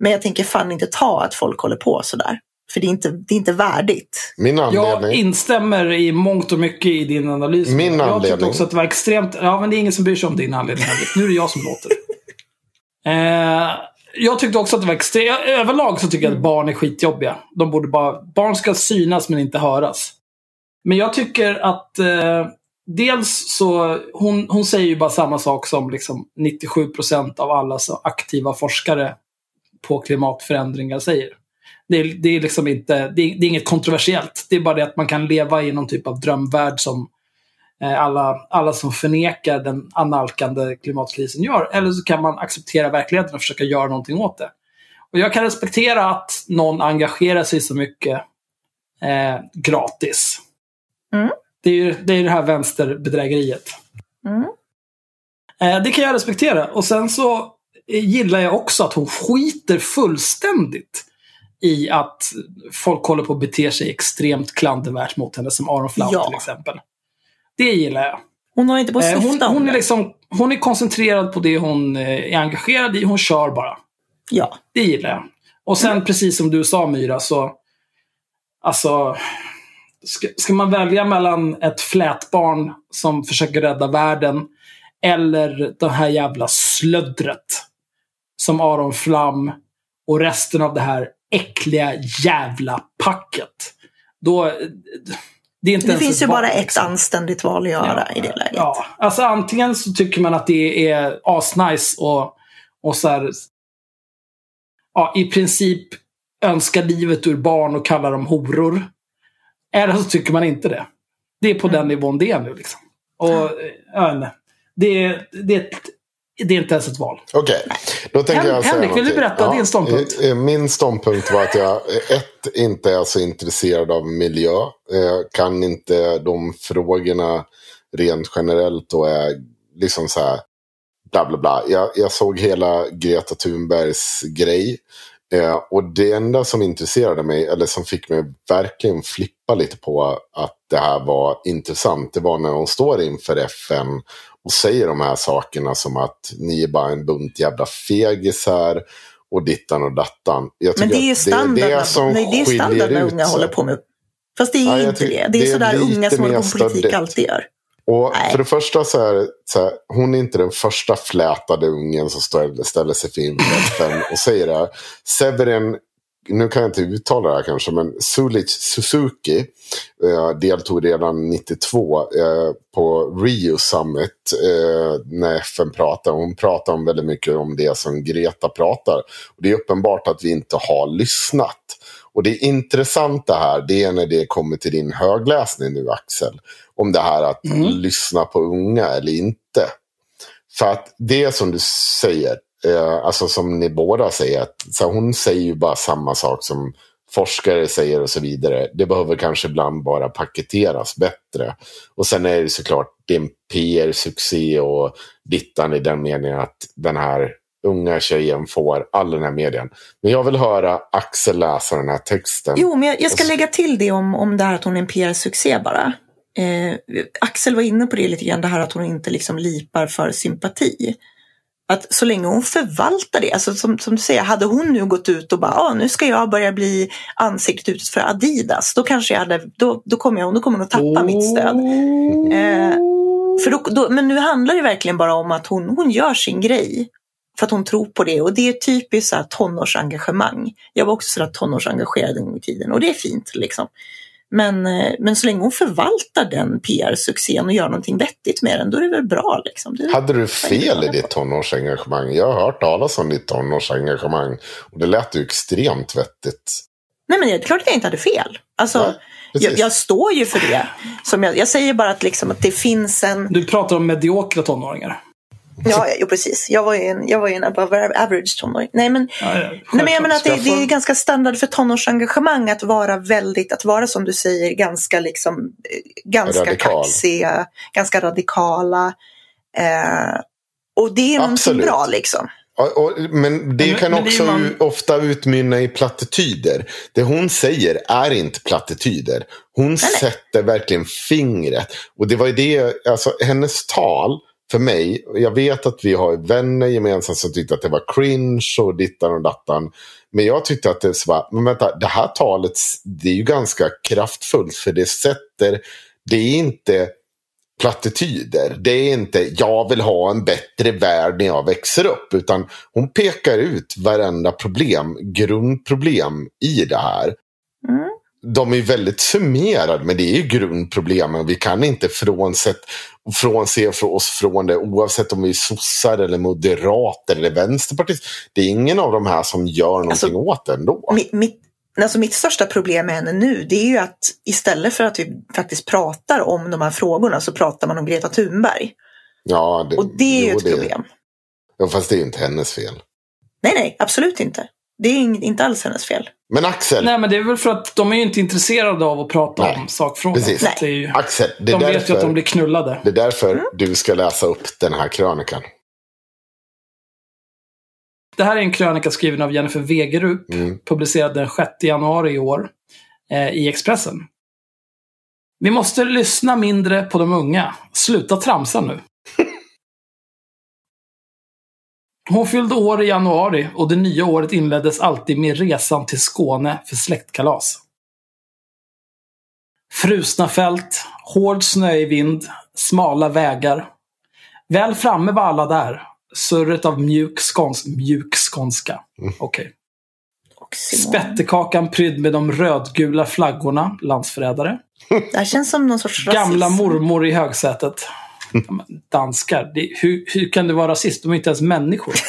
Men jag tänker fan inte ta att folk håller på sådär. För det är inte, det är inte värdigt. Min Jag anledning. instämmer i mångt och mycket i din analys. Min jag anledning. tyckte också att det var extremt... Ja, men det är ingen som bryr sig om din anledning. Nu är det jag som låter. eh, jag tyckte också att det var extremt... Överlag så tycker jag att barn är skitjobbiga. De borde bara... Barn ska synas men inte höras. Men jag tycker att... Eh, dels så... Hon, hon säger ju bara samma sak som liksom 97 procent av alla så aktiva forskare på klimatförändringar säger. Det är, det är liksom inte, det är, det är inget kontroversiellt. Det är bara det att man kan leva i någon typ av drömvärld som eh, alla, alla som förnekar den analkande klimatkrisen gör. Eller så kan man acceptera verkligheten och försöka göra någonting åt det. Och jag kan respektera att någon engagerar sig så mycket eh, gratis. Mm. Det är ju det, är det här vänsterbedrägeriet. Mm. Eh, det kan jag respektera. Och sen så gillar jag också att hon skiter fullständigt i att folk håller på att bete sig extremt klandervärt mot henne, som Aron Flam Ja. till exempel. Det gillar jag. Hon har inte på att Eh, hon, hon, är liksom, hon är koncentrerad på det hon eh, är engagerad i. Hon kör bara. Ja. Det gillar jag. Och sen precis som du sa Myra, så... Alltså... Ska, ska man välja mellan ett flätbarn som försöker rädda världen eller det här jävla slöddret som Aron Flam och resten av det här äckliga jävla packet. Då... Det, Det finns ju val, bara ett liksom. anständigt val att göra i det läget. Ja, alltså antingen så tycker man att det är asnice och, och så här, ja, i princip önskar livet ur barn och kallar dem horor. Eller så tycker man inte det. Det är på den nivån det är nu. Liksom. Och, eh, vet inte. det, är- det, det är inte ens ett val. Okej, då tänker Hen- jag säga Henrik, vill du berätta din ståndpunkt? eh, eh, Min ståndpunkt var att jag eh, ett, inte är så intresserad av miljö. Jag kan inte de frågorna rent generellt och är liksom så här bla bla bla. Jag, jag såg hela Greta Thunbergs grej. Eh, och det enda som intresserade mig, eller som fick mig verkligen flippa lite på att det här var intressant, det var när hon står inför FN och säger de här sakerna som att ni är bara en bunt jävla fegisar och dittan och dattan. Men det är ju standard, det som nej, det är standard när unga sig. håller på med. Fast det är Ja, jag inte det. Det är det är sådär unga som håller på med politik alltid gör. Och Nej. för det första så är så här, hon är inte den första flätade ungen som står, ställer sig för FN och säger det här. Severin, nu kan jag inte uttala det här kanske, men Sulic Suzuki eh, deltog redan 92 eh, på Rio Summit eh, när FN pratade. Hon pratar om väldigt mycket om det som Greta pratar. Och det är uppenbart att vi inte har lyssnat. Och det intressanta här, det är när det kommer till din högläsning nu Axel. Om det här att Mm. lyssna på unga eller inte. För att det som du säger, eh, alltså som ni båda säger, att, så hon säger ju bara samma sak som forskare säger och så vidare. Det behöver kanske ibland bara paketeras bättre. Och sen är det såklart, en PR-succé och dittan i den meningen att den här unga tjejen får all den här medien. Men jag vill höra Axel läsa den här texten. Jo, men jag, jag ska lägga till det om, om det här att hon är en PR-succé bara. Eh, Axel var inne på det lite grann, det här att hon inte liksom lipar för sympati. Att så länge hon förvaltar det, alltså som, som du säger, hade hon nu gått ut och bara, ah, nu ska jag börja bli ansiktet utåt för Adidas, då kanske jag hade, då, då kommer jag, då kommer hon att tappa mitt stöd. Eh, För då, då, men nu handlar det verkligen bara om att hon, hon gör sin grej. För att hon tror på det. Och det är typiskt så här tonårsengagemang. Jag var också sådär tonårsengagerad en gång i tiden. Och det är fint liksom. Men, eh, men så länge hon förvaltar den PR-succén och gör någonting vettigt med den, då är det väl bra. Liksom. Det, Hade du fel i ditt tonårsengagemang? Jag har hört talas om ditt tonårsengagemang. Och det lät ju extremt vettigt. Nej men det är klart att jag inte hade fel. Alltså, Ja, jag, jag står ju för det. Som jag, jag säger bara att, liksom, att det finns en... Du pratar om mediokra tonåringar. Ja, jo, precis. Jag var ju en, jag var ju en above average tonåring. Nej, men, Ja, ja, nej, men jag menar att det, det är ganska standard för tonårsengagemang att vara väldigt, att vara som du säger, ganska liksom, eh, ganska Radikal. kaxiga, ganska radikala. Eh, och det är någonting bra liksom. Och, men det kan men det också man- ofta utmynna i plattityder. Det hon säger är inte plattityder. Hon nej. sätter verkligen fingret. Och det var ju det, alltså hennes tal för mig, jag vet att vi har vänner gemensamt som tyckte att det var cringe och dittan och dattan. Men jag tyckte att det var, men vänta, det här talet, det är ju ganska kraftfullt för det sätter, det är inte plattityder. Det är inte jag vill ha en bättre värld när jag växer upp. Utan hon pekar ut varenda problem, grundproblem i det här. De är väldigt summerade, men det är ju grundproblemen. Vi kan inte frånsett, frånse från oss från det oavsett om vi är sossar eller moderater eller vänsterpartister. Det är ingen av de här som gör någonting Alltså, åt det ändå. Mitt, mitt, alltså mitt största problem med henne nu det är ju att istället för att vi faktiskt pratar om de här frågorna så pratar man om Greta Thunberg. Ja, det, Och det är ju jo, ett det- problem. Ja, fast det är ju inte hennes fel. Nej, nej, absolut inte. Det är inte alls hennes fel. Men Axel, Nej, men det är väl för att de är ju inte intresserade av att prata Nej, om sakfrågan. precis. Det är ju, Axel det är de vet ju därför... att de blir knullade. Det är därför Mm. du ska läsa upp den här krönikan. Det här är en krönika skriven av Jennifer Wegerup, Mm. publicerad den 6 januari i år eh, i Expressen. Vi måste lyssna mindre på de unga. Sluta tramsa nu. Hon fyllde år i januari och det nya året inleddes alltid med resan till Skåne för släktkalas. Frusna fält, hård snöig vind, smala vägar. Väl framme var alla där. Surret av mjuk, skåns mjuk skånska. Okej. Och Simon. Spettekakan prydd med de rödgula flaggorna, landsförrädare. Det här känns som någon sorts rasism. Gamla mormor i högsätet. Danskar, det, hur, hur kan du vara rasist? De är inte ens människor.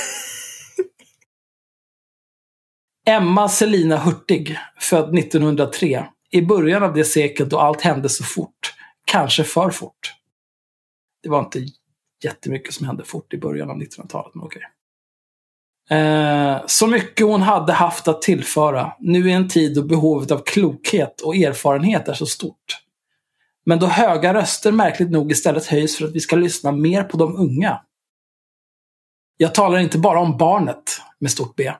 Emma Selina Hurtig, född 1903. I början av det seklet då allt hände så fort. Kanske för fort. Det var inte jättemycket som hände fort i början av 1900-talet, men okej. Eh, så mycket hon hade haft att tillföra. Nu i en tid då behovet av klokhet och erfarenhet är så stort. Men då höga röster märkligt nog istället höjs för att vi ska lyssna mer på de unga. Jag talar inte bara om barnet, med stort B.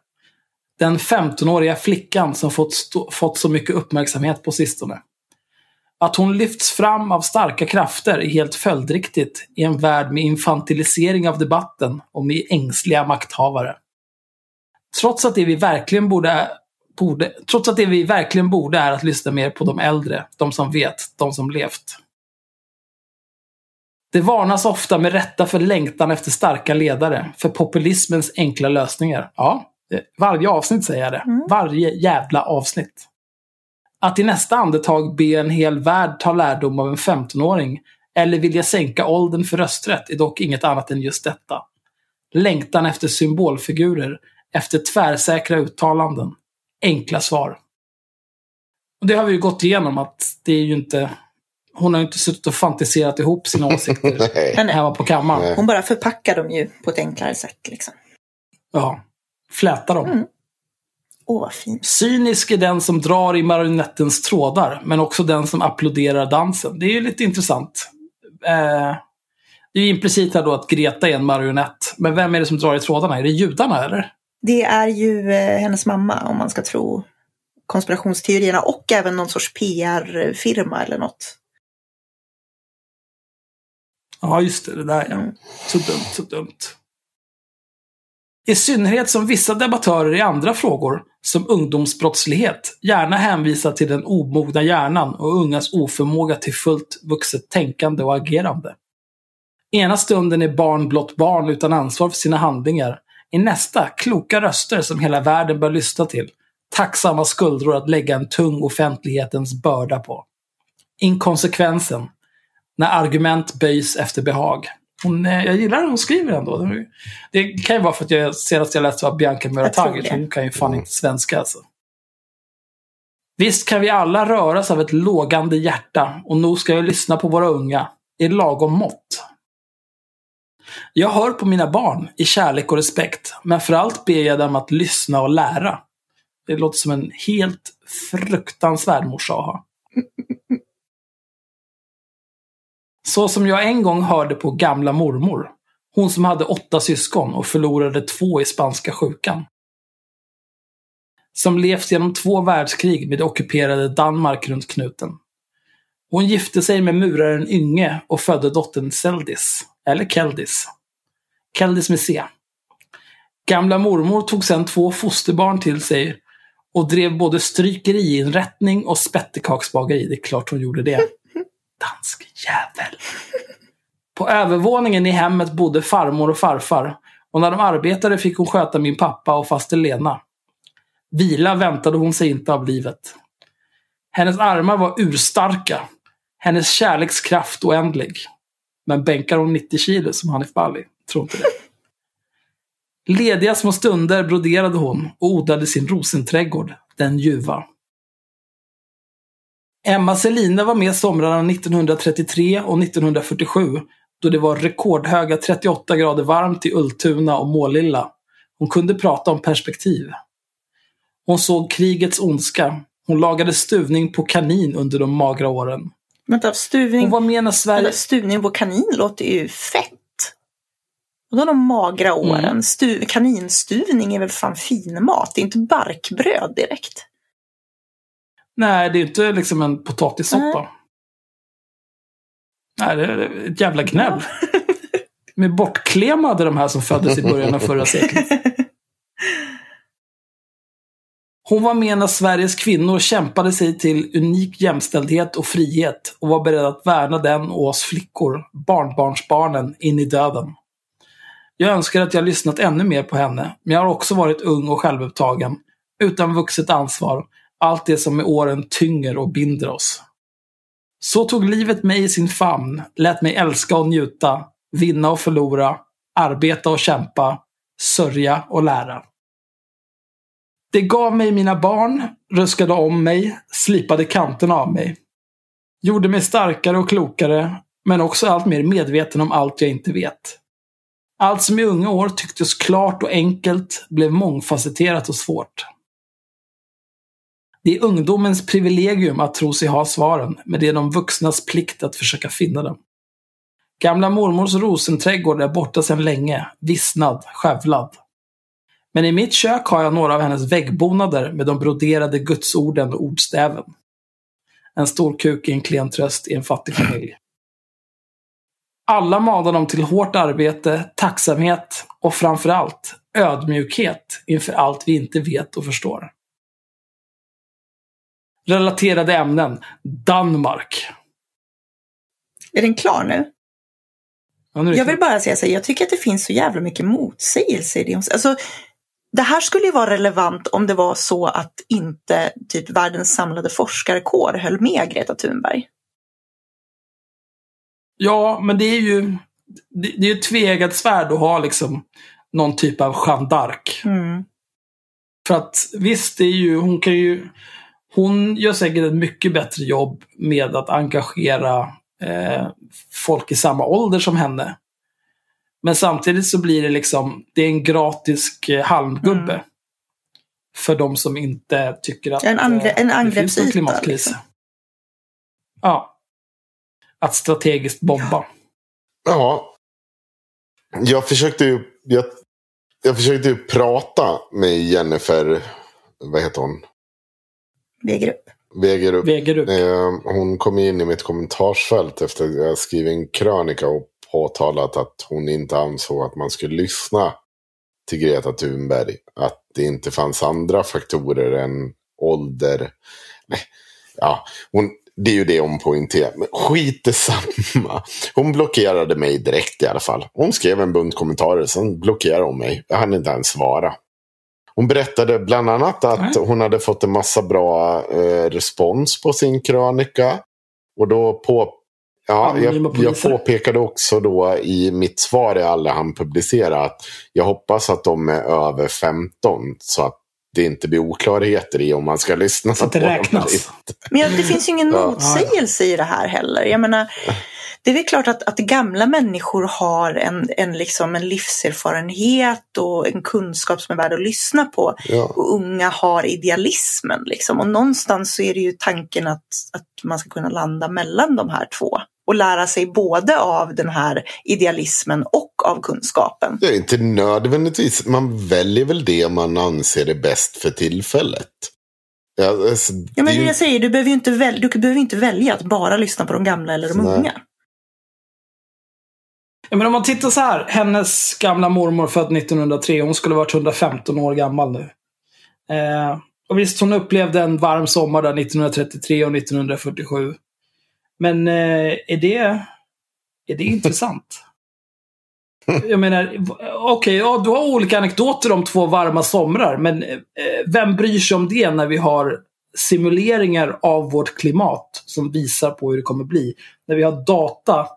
Den 15-åriga flickan som fått, fått så mycket uppmärksamhet på sistone. Att hon lyfts fram av starka krafter är helt följdriktigt i en värld med infantilisering av debatten och med ängsliga makthavare. Trots att det vi verkligen borde, borde, trots att det vi verkligen borde är att lyssna mer på de äldre, de som vet, de som levt. Det varnas ofta med rätta för längtan efter starka ledare, för populismens enkla lösningar. Ja, varje avsnitt säger jag det. Varje jävla avsnitt. Att i nästa andetag be en hel värld ta lärdom av en 15-åring eller vilja sänka åldern för rösträtt är dock inget annat än just detta. Längtan efter symbolfigurer, efter tvärsäkra uttalanden. Enkla svar. Och det har vi ju gått igenom att det är ju inte... Hon har ju inte suttit och fantiserat ihop sina åsikter hemma på kammaren. Nej. hon bara förpackar dem ju på ett enklare sätt. Liksom. Ja. Flätar dem. Mm. Åh, vad fint. Cynisk är den som drar i marionettens trådar, men också den som applåderar dansen. Det är ju lite intressant. Eh, det är ju implicit här då att Greta är en marionett. Men vem är det som drar i trådarna? Är det judarna eller? Det är ju eh, hennes mamma om man ska tro konspirationsteorierna och även någon sorts PR-firma eller något. Ja, just det. Det där ja. Mm. Så dumt, så dumt. I synnerhet som vissa debattörer i andra frågor, som ungdomsbrottslighet, gärna hänvisar till den omogna hjärnan och ungas oförmåga till fullt vuxet tänkande och agerande. Ena stunden är barn blott barn utan ansvar för sina handlingar. I nästa kloka röster som hela världen bör lyssna till. Tacksamma skuldror att lägga en tung offentlighetens börda på. Inkonsekvensen, när argument böjs efter behag. Hon, eh, jag gillar hur hon skriver ändå. Det- kan ju vara för att jag senast jag läste var Bianca Muratagic. Hon kan ju fan inte svenska alltså. Visst kan vi alla röras av ett lågande hjärta och nog ska vi lyssna på våra unga i lagom mått. Jag hör på mina barn i kärlek och respekt, men framförallt ber jag dem att lyssna och lära. Det låter som en helt fruktansvärd morsa att ha. Så som jag en gång hörde på gamla mormor. Hon som hade åtta syskon och förlorade två i spanska sjukan. Som levt genom två världskrig med det ockuperade Danmark runt knuten. Hon gifte sig med muraren Ynge och födde dottern Seldis. Eller Keldis. Keldis med C. Gamla mormor tog sedan två fosterbarn till sig och drev både strykeriinrättning och spettekaksbageri. Det är klart hon gjorde det. Dansk jävel. På övervåningen i hemmet bodde farmor och farfar. Och när de arbetade fick hon sköta min pappa och faster Lena. Vila väntade hon sig inte av livet. Hennes armar var urstarka. Hennes kärlekskraft oändlig. Men bänkar hon 90 kilo som Hanif Bali? Tror inte det. Lediga små stunder broderade hon och odlade sin rosenträdgård, den ljuva. Emma Selina var med somrarna 1933 och 1947 då det var rekordhöga 38 grader varmt i Ultuna och Målilla. Hon kunde prata om perspektiv. Hon såg krigets ondska. Hon lagade stuvning på kanin under de magra åren. Vänta, stuvning, Hon var med när Sverige... vänta, stuvning på kanin låter ju fett. Och då de magra åren. Mm. Stu, kaninstuvning är väl fan fin mat. Det är inte barkbröd direkt. Nej, det är inte liksom en potatissoppa. Nej, det är ett jävla gnäll. Med bortklemade de här som föddes i början av förra seklet. Hon var med när Sveriges kvinnor kämpade sig till unik jämställdhet och frihet och var beredd att värna den och oss flickor, barnbarnsbarnen, in i döden. Jag önskar att jag lyssnat ännu mer på henne, men jag har också varit ung och självupptagen, utan vuxet ansvar, allt det som med åren tynger och binder oss. Så tog livet mig i sin famn, lät mig älska och njuta, vinna och förlora, arbeta och kämpa, sörja och lära. Det gav mig mina barn, ruskade om mig, slipade kanterna av mig. Gjorde mig starkare och klokare, men också allt mer medveten om allt jag inte vet. Allt som i unga år tycktes klart och enkelt blev mångfacetterat och svårt. Det är ungdomens privilegium att tro sig ha svaren, men det är de vuxnas plikt att försöka finna dem. Gamla mormors rosenträdgård är borta sedan länge, vissnad, skövlad. Men i mitt kök har jag några av hennes väggbonader med de broderade gudsorden och ordstäven. En stor kuk är en klen tröst i en fattig familj. Alla manar dem till hårt arbete, tacksamhet och framförallt ödmjukhet inför allt vi inte vet och förstår. Relaterade ämnen. Danmark. Är den klar nu? Ja, nu Jag vill bara säga så här, jag tycker att det finns så jävla mycket motsägelser i det. Alltså, det här skulle ju vara relevant om det var så att inte typ världens samlade forskarkår höll med Greta Thunberg. Ja, men det är ju det, det är ett tveeggat svärd att ha liksom någon typ av Jeanne d'Arc. Mm. För att visst, det är ju, hon kan ju... Hon gör säkert ett mycket bättre jobb med att engagera eh, folk i samma ålder som henne. Men samtidigt så blir det liksom, det är en gratis eh, halmgubbe. Mm. För de som inte tycker att En angre- eh, en det finns någon klimatkris. liksom. Ja. Att strategiskt bomba. Ja. Jag försökte ju, jag, jag försökte ju prata med Jennifer, vad heter hon? Väger upp. Eh, hon kom in i mitt kommentarsfält efter att jag skrivit en krönika och påtalat att hon inte ansåg att man skulle lyssna till Greta Thunberg. Att det inte fanns andra faktorer än ålder. Nej, ja, hon, det är ju det hon poängterar. Men skit samma. Hon blockerade mig direkt i alla fall. Hon skrev en bunt kommentarer, sen blockerade hon mig. Jag hann inte ens svara. Hon berättade bland annat att hon hade fått en massa bra eh, respons på sin krönika. Och då på... Ja, jag, jag påpekade också då i mitt svar i alla han publicerade att jag hoppas att de är över 15 så att det inte blir oklarheter i om man ska lyssna Så att det på räknas. Men ja, det finns ju ingen motsägelse i det här heller. Jag menar, det är väl klart att, att gamla människor har en, en, liksom en livserfarenhet och en kunskap som är värd att lyssna på. Ja. Och unga har idealismen. Liksom. Och någonstans så är det ju tanken att, att man ska kunna landa mellan de här två. Och lära sig både av den här idealismen och av kunskapen. Det är inte nödvändigtvis. Man väljer väl det man anser är bäst för tillfället. Ja, alltså, Ja, men det jag säger, du behöver ju inte, väl, du behöver inte välja att bara lyssna på de gamla eller de Nej. unga. Ja, men om man tittar så här. Hennes gamla mormor född 1903. Hon skulle varit 115 år gammal nu. Eh, och visst, hon upplevde en varm sommar där 1933 och 1947. Men eh, är det, är det intressant? Jag menar, okej, ja, du har olika anekdoter om två varma somrar, men eh, vem bryr sig om det när vi har simuleringar av vårt klimat som visar på hur det kommer bli? När vi har data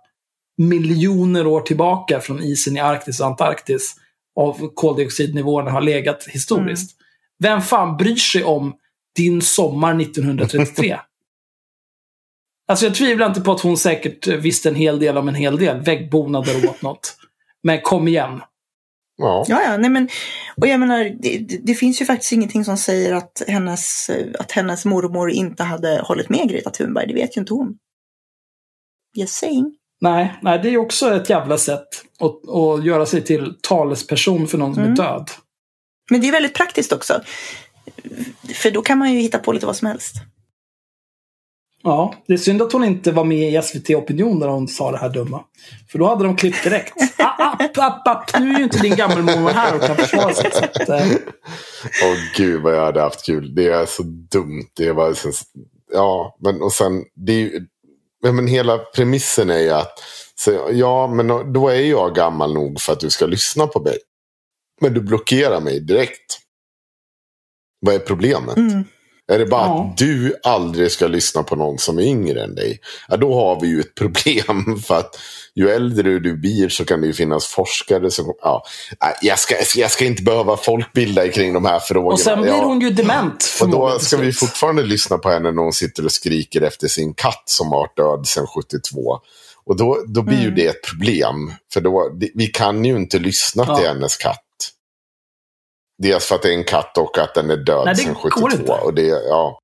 miljoner år tillbaka från isen i Arktis och Antarktis av koldioxidnivåerna har legat historiskt. Vem fan bryr sig om din sommar 1933? alltså jag tvivlar inte på att hon säkert eh, visste en hel del om en hel del. Väggbonader och whatnot. Men kom igen. ja. Ja, ja, nej men, och jag menar, det, det, det finns ju faktiskt ingenting som säger att hennes, eh, att hennes mormor inte hade hållit med Greta Thunberg. Det vet ju inte hon. Just saying. Nej, nej, det är också ett jävla sätt att, att göra sig till talesperson för någon som Mm. är död. Men det är väldigt praktiskt också. För då kan man ju hitta på lite vad som helst. Ja, det är synd att hon inte var med i SVT Opinion när hon sa det här dumma. För då hade de klippt direkt. Ah, app, app, app. Nu är ju inte din gammelmormor här och kan försvara sig. Så att, eh, Åh gud vad jag hade haft kul. Det är så dumt. Det var så, ja, men och sen. Det är ju, men hela premissen är ju att. Så, ja, men då är jag gammal nog för att du ska lyssna på mig. Men du blockerar mig direkt. Vad är problemet? Mm. Är det bara Ja. att du aldrig ska lyssna på någon som är yngre än dig? Ja, då har vi ju ett problem. För att ju äldre du blir så kan det ju finnas forskare som... Ja, jag, ska, jag ska inte behöva folkbilda kring de här frågorna. och sen blir hon ju dement. Och då till ska vi fortfarande lyssna på henne när hon sitter och skriker efter sin katt som har varit död sedan 72. Och då, då blir ju Mm. det ett problem. För då, vi kan ju inte lyssna till Ja. hennes katt. Dels för att det är en katt och att den är död Nej, det sedan går 72. inte. Och det, ja.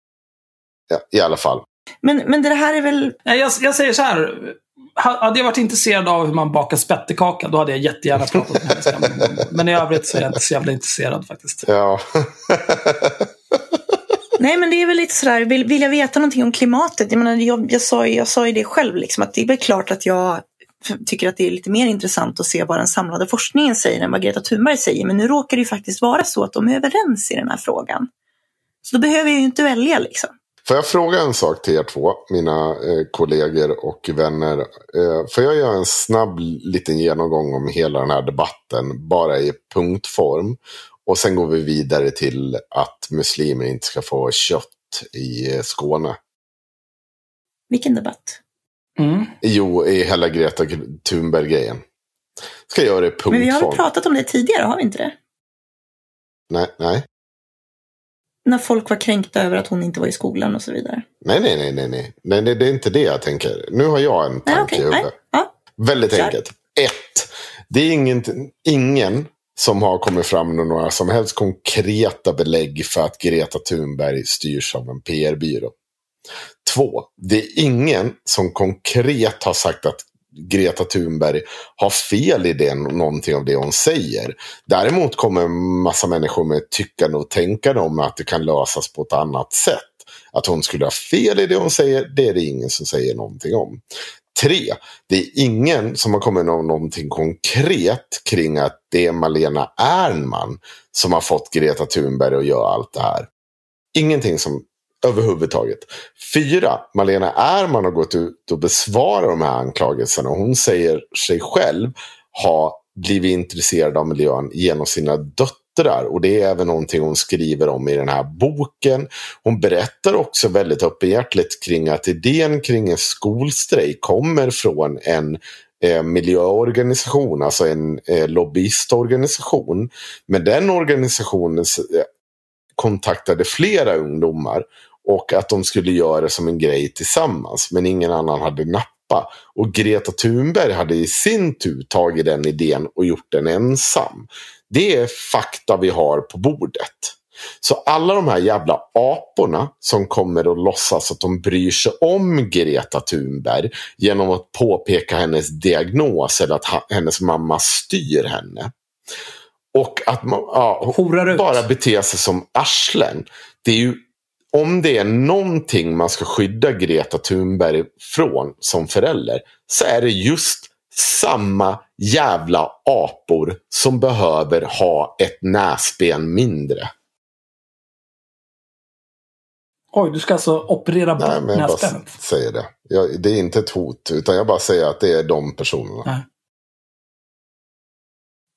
ja, I alla fall. Men, men det här är väl... Nej, jag, jag säger så här. Ha- Hade jag varit intresserad av hur man bakar spettekaka, då hade jag jättegärna pratat med gammelmormor. Men i övrigt så är jag inte så jävla intresserad faktiskt. Ja. Nej, men det är väl lite sådär, vill, vill jag veta någonting om klimatet? Jag, menar, jag, jag, sa, ju- jag sa ju det själv, liksom, att det är väl klart att jag tycker att det är lite mer intressant att se vad den samlade forskningen säger än vad Greta Thunberg säger. Men nu råkar det ju faktiskt vara så att de är överens i den här frågan. Så då behöver jag ju inte välja liksom. Får jag fråga en sak till er två, mina eh, kollegor och vänner? Eh, får jag göra en snabb liten genomgång om hela den här debatten, bara i punktform? Och sen går vi vidare till att muslimer inte ska få kött i eh, Skåne. Vilken debatt? Mm. Jo, i hela Greta Thunberg-grejen. Ska göra det i punktform? Men vi har väl pratat om det tidigare, har vi inte det? Nej, nej. När folk var kränkta över att hon inte var i skolan och så vidare. Nej, nej, nej, nej, nej. nej det, det är inte det jag tänker. Nu har jag en Nej, tanke okej. i nej. huvudet. Ja. Väldigt Kör. enkelt. Ett. Det är ingen, ingen som har kommit fram med några som helst konkreta belägg för att Greta Thunberg styrs av en PR-byrå. Två. Det är ingen som konkret har sagt att Greta Thunberg har fel i det, någonting av det hon säger. Däremot kommer en massa människor med tyckande och tänkande om att det kan lösas på ett annat sätt. Att hon skulle ha fel i det hon säger, det är det ingen som säger någonting om. Tre, det är ingen som har kommit med någonting konkret kring att det är Malena Ernman som har fått Greta Thunberg att göra allt det här. Ingenting som överhuvudtaget. Fyra, Malena Ernman har gått ut och besvarat de här anklagelserna. Och hon säger sig själv ha blivit intresserad av miljön genom sina döttrar. Och det är även någonting hon skriver om i den här boken. Hon berättar också väldigt öppenhjärtligt kring att idén kring en skolstrejk kommer från en eh, miljöorganisation, alltså en eh, lobbyistorganisation. Men den organisationens eh, kontaktade flera ungdomar och att de skulle göra det som en grej tillsammans. Men ingen annan hade nappa. Och Greta Thunberg hade i sin tur tagit den idén och gjort den ensam. Det är fakta vi har på bordet. Så alla de här jävla aporna som kommer att låtsas att de bryr sig om Greta Thunberg genom att påpeka hennes diagnos eller att hennes mamma styr henne. Och att man ja, bara beter sig som arslen. Det är ju, om det är någonting man ska skydda Greta Thunberg från som förälder så är det just samma jävla apor som behöver ha ett näsben mindre. Oj, du ska alltså operera bort Nej, men jag bara säger det. Jag, det är inte ett hot, utan jag bara säger att det är de personerna. Nej.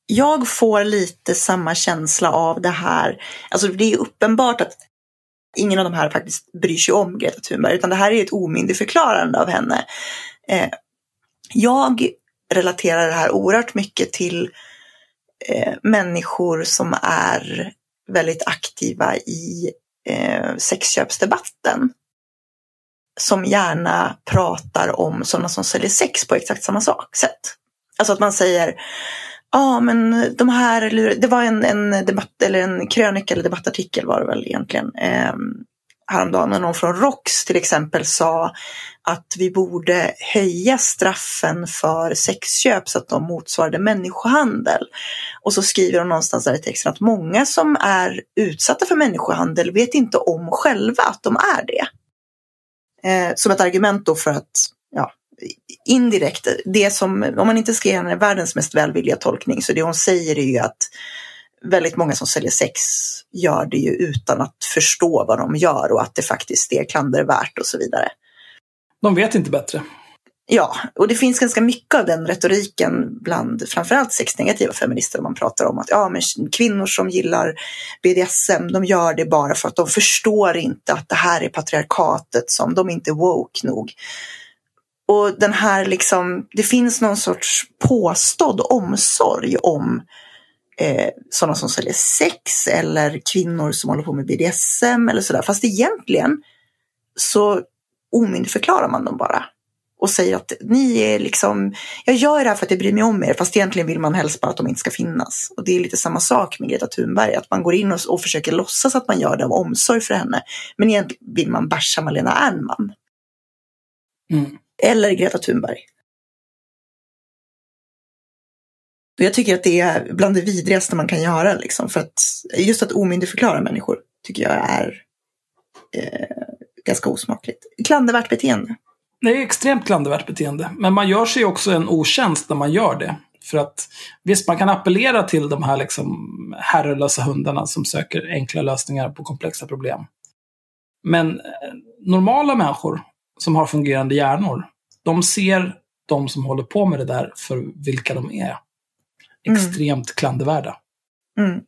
Jag får lite samma känsla av det här. Alltså det är uppenbart att ingen av de här faktiskt bryr sig om Greta Thunberg, utan det här är ett omyndigförklarande av henne. Eh, jag relaterar det här oerhört mycket till eh, människor som är väldigt aktiva i eh, sexköpsdebatten. Som gärna pratar om sådana som säljer sex på exakt samma sak, sätt. Alltså att man säger Ja, ah, men de här, det var en, en debatt eller en krönika eller debattartikel var det väl egentligen. Eh, häromdagen när någon från ROX till exempel sa att vi borde höja straffen för sexköp så att de motsvarade människohandel. Och så skriver de någonstans där i texten att många som är utsatta för människohandel vet inte om själva att de är det. Eh, som ett argument då för att ja, indirekt, det som, om man inte ska ge henne världens mest välvilliga tolkning, så det hon säger är ju att väldigt många som säljer sex gör det ju utan att förstå vad de gör och att det faktiskt är klandervärt och så vidare. De vet inte bättre. Ja, och det finns ganska mycket av den retoriken bland framförallt sexnegativa feminister. Man pratar om att ja, men kvinnor som gillar BDSM, de gör det bara för att de förstår inte att det här är patriarkatet som de inte är woke nog. Och den här liksom, det finns någon sorts påstådd omsorg om eh, sådana som säljer sex eller kvinnor som håller på med BDSM eller sådär. Fast egentligen så omyndigförklarar man dem bara. Och säger att ni är liksom, jag gör det här för att jag bryr mig om er, fast egentligen vill man helst bara att de inte ska finnas. Och det är lite samma sak med Greta Thunberg, att man går in och, och försöker låtsas att man gör det av omsorg för henne. Men egentligen vill man basha Malena Ernman. Mm. Eller Greta Thunberg. Jag tycker att det är bland det vidrigaste man kan göra. Liksom, för att just att omyndigförklara människor tycker jag är eh, ganska osmakligt. Klandervärt beteende. Det är extremt klandervärt beteende. Men man gör sig också en otjänst när man gör det. För att visst, man kan appellera till de här liksom herrelösa hundarna som söker enkla lösningar på komplexa problem. Men eh, normala människor som har fungerande hjärnor, de ser de som håller på med det där för vilka de är. Mm. Extremt mm. klandervärda. Mm.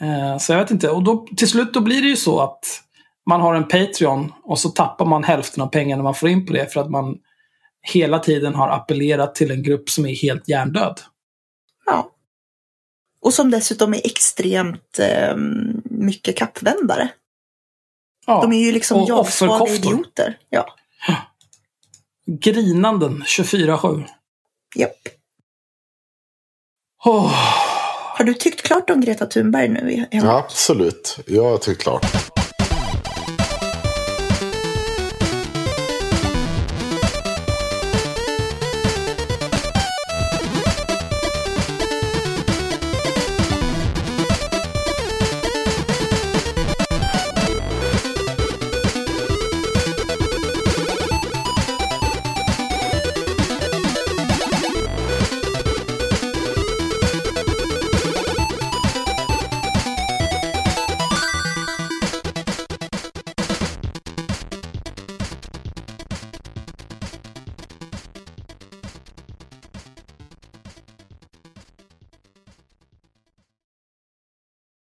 Eh, så jag vet inte. Och då, till slut då blir det ju så att man har en Patreon och så tappar man hälften av pengarna man får in på det för att man hela tiden har appellerat till en grupp som är helt hjärndöd. Ja. Och som dessutom är extremt eh, mycket kappvändare. Ja. De är ju liksom jag idioter. Ja. Grinanden 24-7. Japp. Oh. Har du tyckt klart om Greta Thunberg nu? Ja, absolut. Jag har tyckt klart.